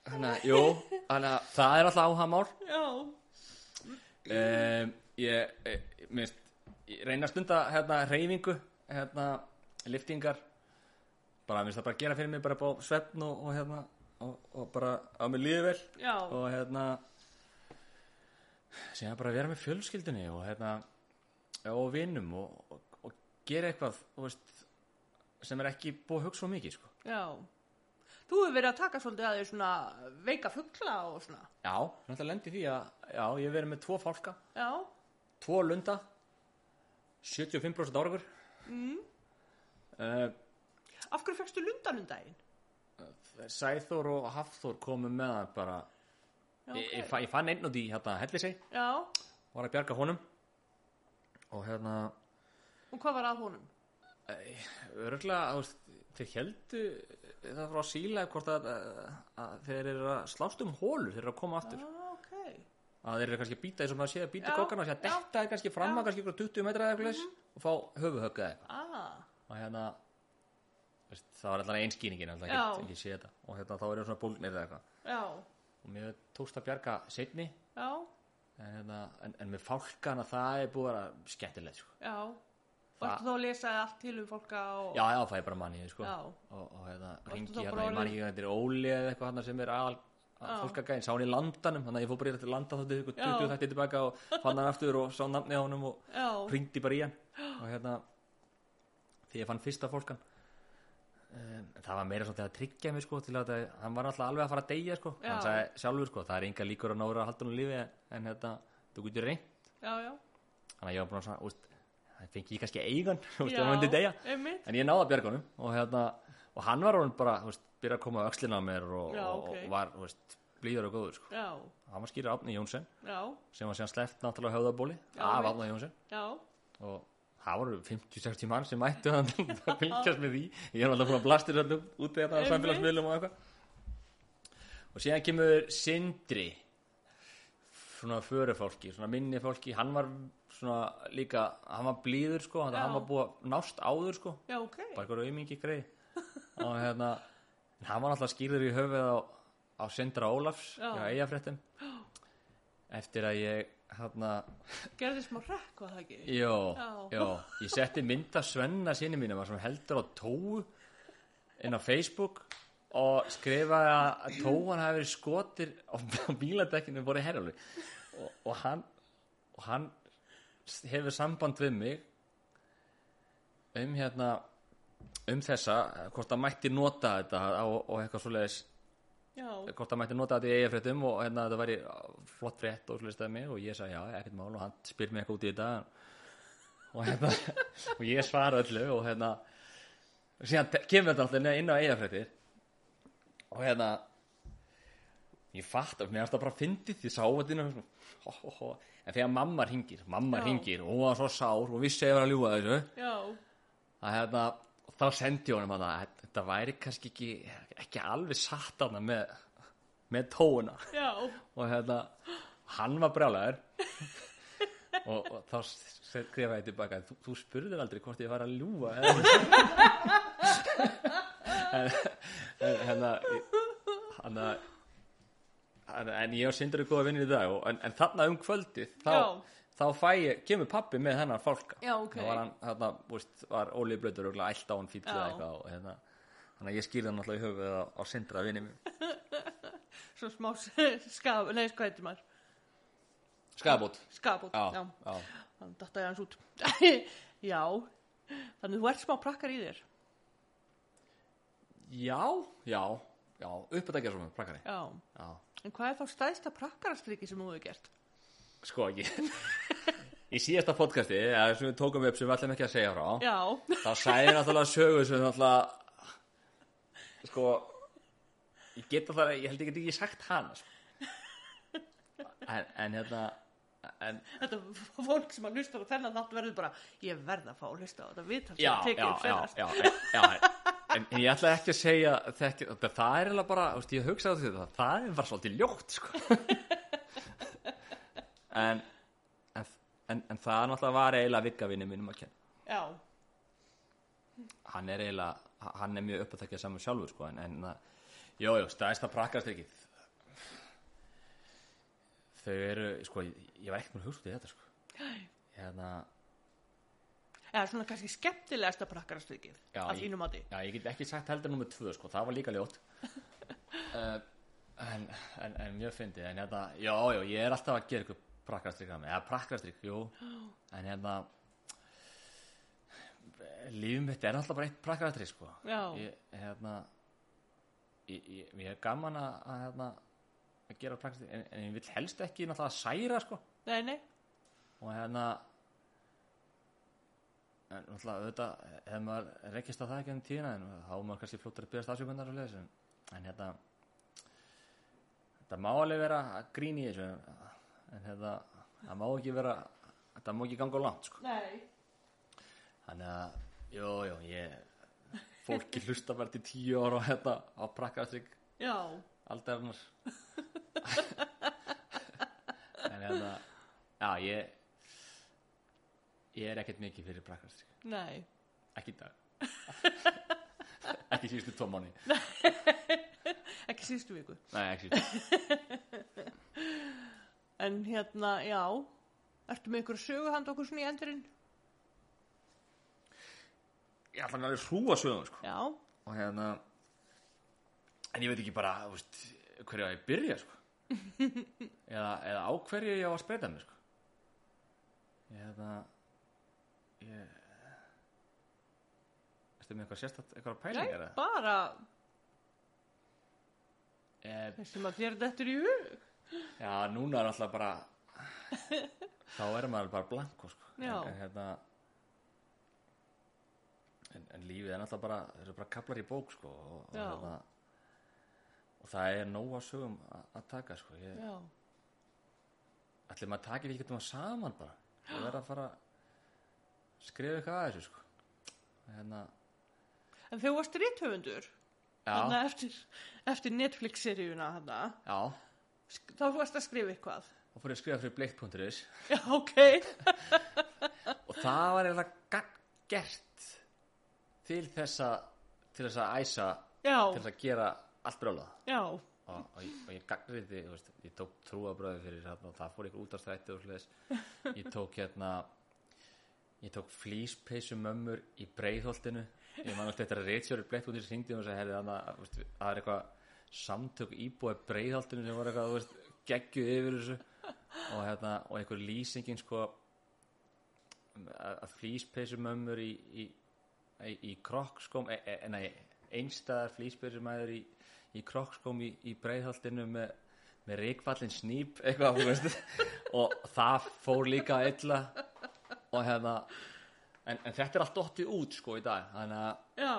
þannig að, jú, þannig að það er alltaf áhagamál Já, um, ég, ég, minnst, reyna að stunda hérna reyfingu hérna liftingar bara minnst það bara gera fyrir mig bara upp á svefn og, og hérna og, og bara á mig líði vel já, og hérna síðan bara vera með fjölskyldunni og hérna og vinnum og, og, gera eitthvað veist, sem er ekki búið að hugsa svo mikið sko. já. Þú hefur verið að taka svolítið að þér svona veika fuggla og svona. já, náttúrulega lendi því að já, ég hef verið með tvo fálka Já, tvo lunda 75% árakur mm. uh, af hverju fegstu lundan um daginn? Sæþór og Hafþór komu með hann bara Já, ég, ég, ég fann einn út í hérna hellisei Já, var að bjarga honum og hérna og hvað var að honum? þú veist, þeir heldu það frá síla hvort að, að þeir eru að slást um hólur þeir eru að koma aftur Ah, ok. Að þeir eru kannski að býta eins og maður sé að býta Já, kokkana og sé að detta þeir kannski fram að kannski ykkur 20 metra eða eitthvað mm og fá höfuhögg eða Ah, og hérna það var alltaf einskýningin alltaf Já. ekki, ekki sé þetta og hérna þá eru svona bólgnir eða eitthvað og mér tókst að bjarga setni já, en, hérna, en, en með fálkana það er búið að skemmtilegt sko. já. Það- Vartu þá að lesa allt til um fólka og... já, já, það er bara manni sko. Já. og, og hérna, ringi hérna, ég man orðin- ekki þetta er Óli eða eitthvað sem er aðal Já. fólkagæðin, sá hann í landanum þannig að ég fór bara í þetta landa ykkur Já. 20 þætti tilbaka og fann hann aftur og sá namni á honum og ringdi bara í hann. Og hérna því ég fann fyrsta fólkan. Um, það var meira svona þegar að tryggja mig sko til að það, hann var alltaf alveg að fara að deyja sko. Já. hann sagði sjálfur sko, það er enga líkur að nára að halda hann lífi en, en hérna, þú getur reynd þannig að ég var að svona, það fengi ég kannski eigan en ég náði að bjarga honum og, hérna, og hann var orðinn bara, þú veist, byrja að koma á öxlina á mér og, Já, og, ok. og var, þú veist, blíður og góður sko. Já, hann var skýrið Átni Jónsson já, sem var síðan sleppt náttúrulega höfðabóli Já, af veit. Átni Jónsson já, og það voru 50-60 mann sem mættu hann að fylgjast með því ég er alltaf búin að blastir öllum út eða á Einmitt. samfélagsmiðlum og eitthvað og síðan kemur Sindri svona förufólki, svona minni fólki hann var svona líka hann var blíður sko, hann Já. hann var búið að nást áður sko, já, ok. bara eitthvað auðmingi greið og hérna hann var alltaf skýrður í höfuð á, á Sindra Ólafs Já. hjá Eyjafréttum eftir að ég hérna Gerði smá rekk, var það ekki? Jó, jó, ég setti mynda Svenna sinni mínum sem heldur á tóu inn á Facebook og skrifaði að tóan hafi verið skotir á á bíladekkinu voru herjálfi og, og hann og hann hefur samband við mig um hérna um þessa, hvort það mætti nota þetta og, og eitthvað svoleiðis. Já, hvort það mætti nota þetta í eigafréttum og hérna þetta væri flott frétt og svoleiðis mig og ég sagði já, ekkert mál og hann spyr mig eitthvað út í þetta. Og hérna og ég svara öllu og hérna síðan kemur þetta alltaf inn á eigafréttir og hérna ég fatt að mér varst það bara fyndið því sá þetta inn á ho, ho, ho. en þegar mamma ringir, mamma Já. ringir og hún var svo sár og vissi að ég var að ljúga þessu. Já, að hérna, þá sendi ég honum að það, þetta væri kannski ekki, ekki alveg satt hana með, með tóuna já, og hérna, hann var brjálæður og, og þá skrifa ég tilbaka, þú, þú spurðir aldrei hvort ég var að ljúga en, hérna hann að en, en ég og Sindri er góða vinnir í dag og, en, en þarna um kvöldið þá, Já. Þá ég, kemur pappi með hennar fólka Já, ok. þá var hann, þarna, veist, var Óli Blöður og á hann Já. eitthvað og hérna þannig að ég skýrði hann alltaf í höfuð á, á Sindra vinni mér svo smá skaf, nei, hvað heitir maður? skabót Skafbót, já, já, þannig datta ég hans út. já, þannig þú ert smá prakkar í þér. já, já, já uppatækja svona, plakkari Já, já, en hvað er þá stæðsta prakkarastriki sem þú hefur gert? Sko ekki í síðasta podcasti, eða sem við tókum upp sem við ætlum ekki að segja frá Já, þá ég náttúrulega sögu sem náttúrulega sko ég get það, ég held ég get ekki sagt hana sko. en, en hérna en, þetta fólk sem að hlusta á þennan þátt verður bara, ég verð að fá að hlusta á þetta viðtal sem já, að já, tekið upp já, senast. já, en, já en, ég ætla ekki að segja þekki, það, það er eiginlega bara, ég hugsaði það það er bara svolítið ljótt sko. En, en en, en það náttúrulega var eiginlega vikkavinni mínum að kenna. Já, hann er eiginlega, hann er mjög uppátækjað saman sjálfur sko, en, að, jú, stæðsta prakkastrykið þau eru, sko, ég, ég var ekkert með hugst út í þetta, sko. Hérna, eða svona kannski skemmtilegasta prakkarastrykið Já, af þínum mati. já, ég get ekki sagt heldur nummer tvö, sko, það var líka ljótt. Uh, en, en, en mjög fyndið, en hérna, já, já, ég er alltaf að gera ykkur prakkastrykk að mig, eða prakkastrykk, jú, en hérna lífum mitt er alltaf bara eitt prakkastrykk, sko. Ég, hérna ég, ég, ég er gaman að, að hérna, að gera praktisk en, en ég vil helst ekki náttúrulega særa sko. Nei, nei, og hérna en náttúrulega auðvitað ef maður rekist á það ekki um tíðina en þá maður kannski fljóttur að byrja leðis en, hérna þetta má alveg vera að grín í þessu en, hérna það má ekki vera þetta má ekki ganga á langt sko Þannig að, jú, jú, ég, fólki hlusta bara til tíu ára á þetta á prakkastrygg já, aldarinnar. en hérna, já, ég, ég er ekkert mikið fyrir prakkastrygg. nei, Ekki í dag. ekki síðustu tvo mánu. ekki síðustu viku. Nei, ekki síðustu. En hérna, já, ertu með ykkur söguhand okkur svona í endurinn? Ég ætla að hrúa sögum, sko. Já, Og hérna, en ég veit ekki bara, þú veist, hverju að ég byrja, sko. eða, eða á hverju ég á að spreita mig, sko. Ég hérna, ég, ertu með eitthvað sérstætt, eitthvað nei, pælingar, eða? bara Eh, þessum að þér dettur í hug. Já, núna er alltaf bara, þá er maður bara blanko, sko. En, en hérna, en, en lífið er náttúrulega bara, það eru bara kaplar í bók, sko. Og, og, hérna, og það er nóg að sögum að, taka, sko. Ég, Ætli maður takir ekki um að saman bara? Og verða að fara skrifa eitthvað að þessu sko. Hérna, en þau varst þarna eftir, eftir Netflix-seríuna þarna, já þá varst að skrifa eitthvað. og fór ég að skrifa fyrir bleikt.is Já, ok, og það var gagn gert til þess að til þess að æsa, já, til þess að gera allt brjálað já, og, og, ég, og ég þú veist, ég tók trúabröði fyrir hérna og það fór ykkur út af strætti og sliðis ég tók hérna ég tók flýspeysu mömmur í breiðholtinu. Ég man alltaf eftir að reytsjóri í hringdi og sagði, veist, það er eitthvað samtök íbúið breiðholtinu sem voru eitthvað, þú veist, geggjuð yfir þessu. Og hérna, og einhver lýsingin sko að að flýspeysu mömmur í, í, í, í krokkskóm e, e, nei, einstæðar flýspeysu mömmur í, í krokkskóm í, breiðholtinu með, með reikfallin snýp eitthvað, þú veist. Og það fór líka illa. Og hérna en, en þetta er allt dottið út sko í dag. Þannig að já,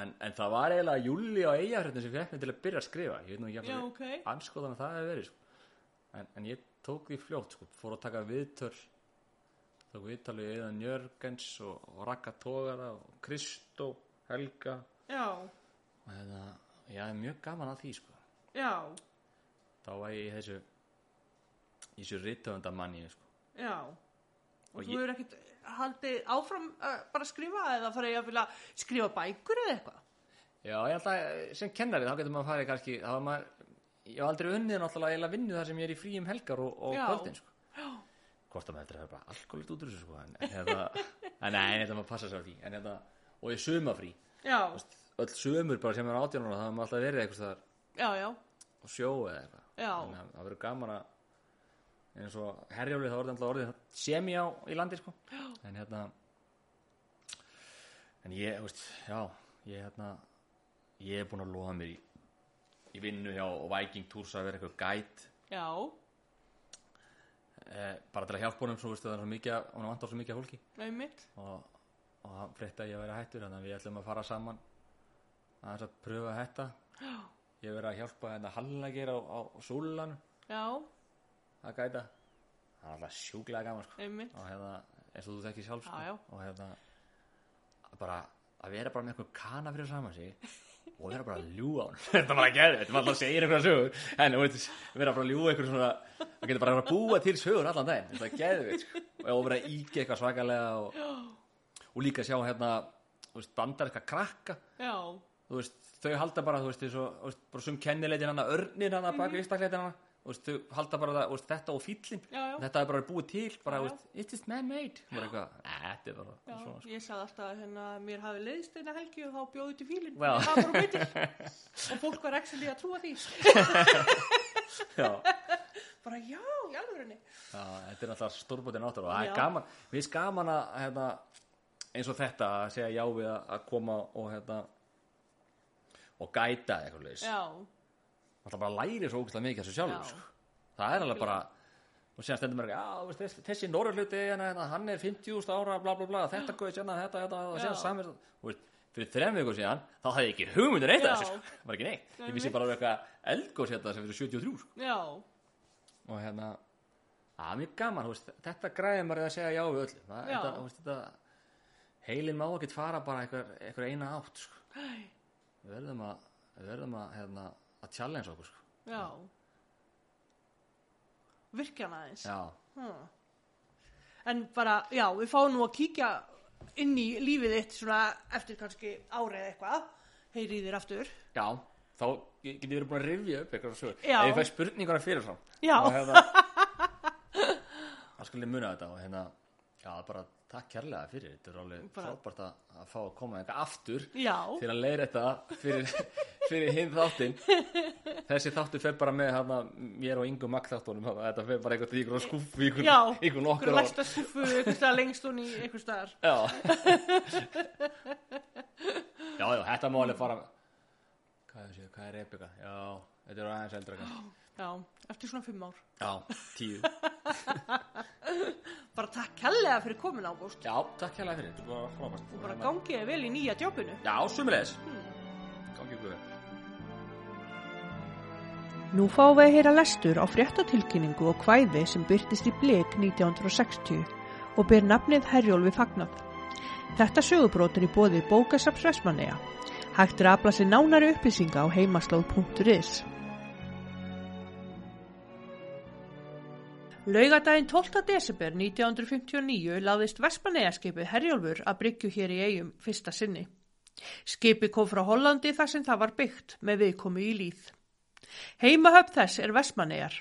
en, en það var eiginlega Júli á Eyjafréttin sem fekk mig til að byrja að skrifa ég veit nú ekki að ok, anskoðan að það hefði verið sko. en, en ég tók því fljótt sko. fór að taka viðtöl tók viðtöl við Eðan Jörgens og, og Raka Tógara og Kristó Helga já, og hérna, ég hafði mjög gaman að því sko. já, þá var ég í þessu í þessu rittöfundamanni sko. já. Og Og þú hefur ekkert haldið áfram uh, bara að skrifa eða fara ég að vilja skrifa bækur eða eitthvað? Já, ég held að sem kennari þá getur maður farið kannski þá er maður, ég hef aldrei unnið náttúrulega eiginlega vinnu þar sem ég er í fríum helgar og, og Já. kvöldin sko. hvort að maður heldur að það er bara alkoholit út úr þessu sko. en, en, hérna, en nei, þetta maður passa sér á því en, hérna, og ég sumafrí Já, öll sumur bara sem er átjónuna það maður alltaf verið eitthvað já, já, á sjó eða eitthvað Já. að það verður gaman að eins og herjálfið það orðið alltaf orðið semi á í landi sko. en hérna en ég, veist, já ég hérna ég er búin að loða mér í, í vinnu hjá Viking Tours að vera eitthvað gæt já, eh, bara til að hjálpa honum svo veistu það er svo mikið að- honum vantar svo mikið fólki. Einmitt. og, og hann frétta að ég að vera hættur þannig að við ætlum að fara saman. Aðeins að pröfa að hætta ég verið að hjálpa hérna Hallagir á, á Súlan Já, að gæta. Það er alltaf sjúklega gaman sko. og hérna eins og þú þekki sjálf sko. Já, já. og hérna bara að vera bara með eitthvað kana fyrir saman sig og vera bara að ljúa á hann þetta er bara að geða, þetta er alltaf að segja eitthvað sögur. En vera bara að ljúa eitthvað svona það getur bara að að búa til sögur allan daginn, þetta er geðveit sko. og vera að íkja eitthvað svakalega og, og líka sjá hérna bandarinska krakka. Já, þú veist, þau halda bara, þú veist, eins og, þú veist bara sum kennileitin hana, örnir hana bak við mm hana, þú veist, þau halda bara það, veist, þetta og fíllin, Já, já. þetta er bara búið til, bara, Já, þú veist, eitthvað, "Nei, þetta er bara já, svona, sko. ég sagði alltaf að hérna, mér hafi leiðist eina helgi og þá bjóði til. Já. Bara veitir. og fólk var ekki að trúa því. já, Bara já, í já, þetta er alltaf stórbútið náttúrulega, og það Já. er gaman, við erum gaman að, hérna, eins og þetta, að segja já við að, koma og, hérna, og gæta eitthvað leis, Já, alltaf bara læri svo ógæslega mikið þessu sjálfur, Já. sko. það er alveg bara og síðan stendur mér ekki, þessi, þessi norðurluti, hérna, hérna, hann er 50.000 ára bla bla bla, þetta guði sérna, þetta, þetta og síðan samir, veist, fyrir þrem vikur síðan þá hafði ég ekki hugmyndir eitt af þessu, sko. það var ekki neitt, ég vissi bara um eitthvað eldgóð sérna sem fyrir 73, sko. já, og hérna að mjög gaman, veist, þetta græði maður að segja já við öllu, það, þetta, veist, þetta heilin má ekkert fara bara einhver, einhver eina átt, sko. Við verðum að, við verðum að, hérna, að challenge okkur, sko. já. Virkjan aðeins. já, Hmm. En bara, já, við fáum nú að kíkja inn í lífið þitt svona eftir kannski árið eitthvað, heyri í þér aftur. Já, þá get ég verið búin að rifja upp eitthvað svo. Ef ég fæ spurningar fyrirfram. Já. Og hérna, þá skulle muna þetta og hérna, já, bara takk kærlega fyrir. Þetta er alveg frábært að, að fá að koma eitthvað aftur Já, til að leira þetta fyrir, fyrir hinn þáttinn. Þessi þáttur fer bara með hérna, mér og yngum makkþáttunum. Þetta fer bara eitthvað í ykkur ykkur, já, ykkur ykkur nokkur ár. læsta skuffu, ykkur staðar lengst hún í ykkur staðar. Já. já, já, þetta má alveg fara. Hvað er, hvað er Rebecca? Já, þetta er aðeins eldra kannski. Já, eftir svona fimm ár. Já, tíu. Bara takk kærlega fyrir komin Ágúst. Já, takk hérlega fyrir, þetta er bara frábært. Bara gangið vel í nýja djópinu. Já, sumulegis. Gangi ykkur vel. Nú fáum við að heyra lestur á fréttatilkynningu og kvæði sem byrtist í Blek 1960 og ber nafnið Herjólfi Fagnað. Þetta sögubrót er í bóði bókasaps Vestmanneja. Hægt er að afla sér nánari upplýsinga á heimaslóð.is. Laugadaginn 12. desember 1959 láðist Vestmannejaskipið Herjólfur að bryggju hér í eigum fyrsta sinni. Skipið kom frá Hollandi þar sem það var byggt með viðkomu í líð. Heimahöfn þess er Vestmannejar.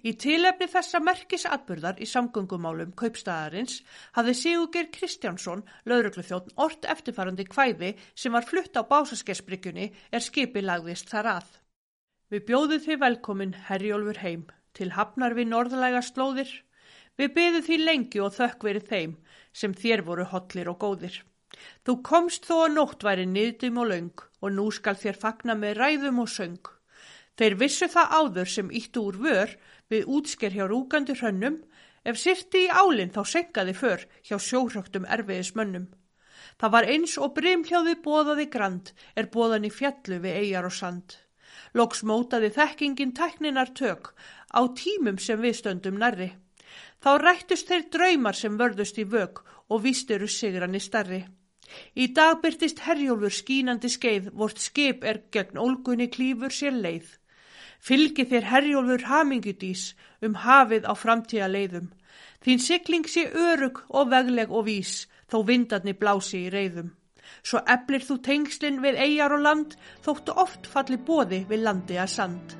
Í tilefni þessa merkisatburðar í samgöngumálum kaupstæðarins hafði Sigurgeir Kristjánsson, laurugluþjótt, ort eftirfarandi kvæði sem var flutt á básaskersbryggjunni er skipi lagðist þar að. Við bjóðum þið velkomin Herjólfur heim til hafnar við norðlæga slóðir. Við byðum því lengi og þökk verið þeim sem þér voru hotlir og góðir. Þú komst þó að nótt væri niðdum og löng og nú skal þér fagna með ræðum og söng. Þeir vissu það áður sem íttu úr vör við útsker hjá rúgandi hrönnum, ef sirti í álinn þá senkaði för hjá sjóhröktum erfiðis mönnum. Það var eins og brimhljóði bóðaði grand er bóðan í fjallu við eigjar og sand. Loks mótaði þekkingin tækninar tök á tímum sem við stöndum nærri. Þá rættust þeir draumar sem vörðust í vök og víst eru sigranni starri. Í dag byrtist herjólfur skínandi skeið, vort skip er gegn ólgunni klífur sér leið. Fylgi þér herjólfur hamingudís um hafið á framtíða leiðum. Þín sigling sé örug og vegleg og vís, þó vindarni blási í reyðum. Svo eflir þú tengslinn við eigjar og land, þóttu oft falli bóði við landi að sand.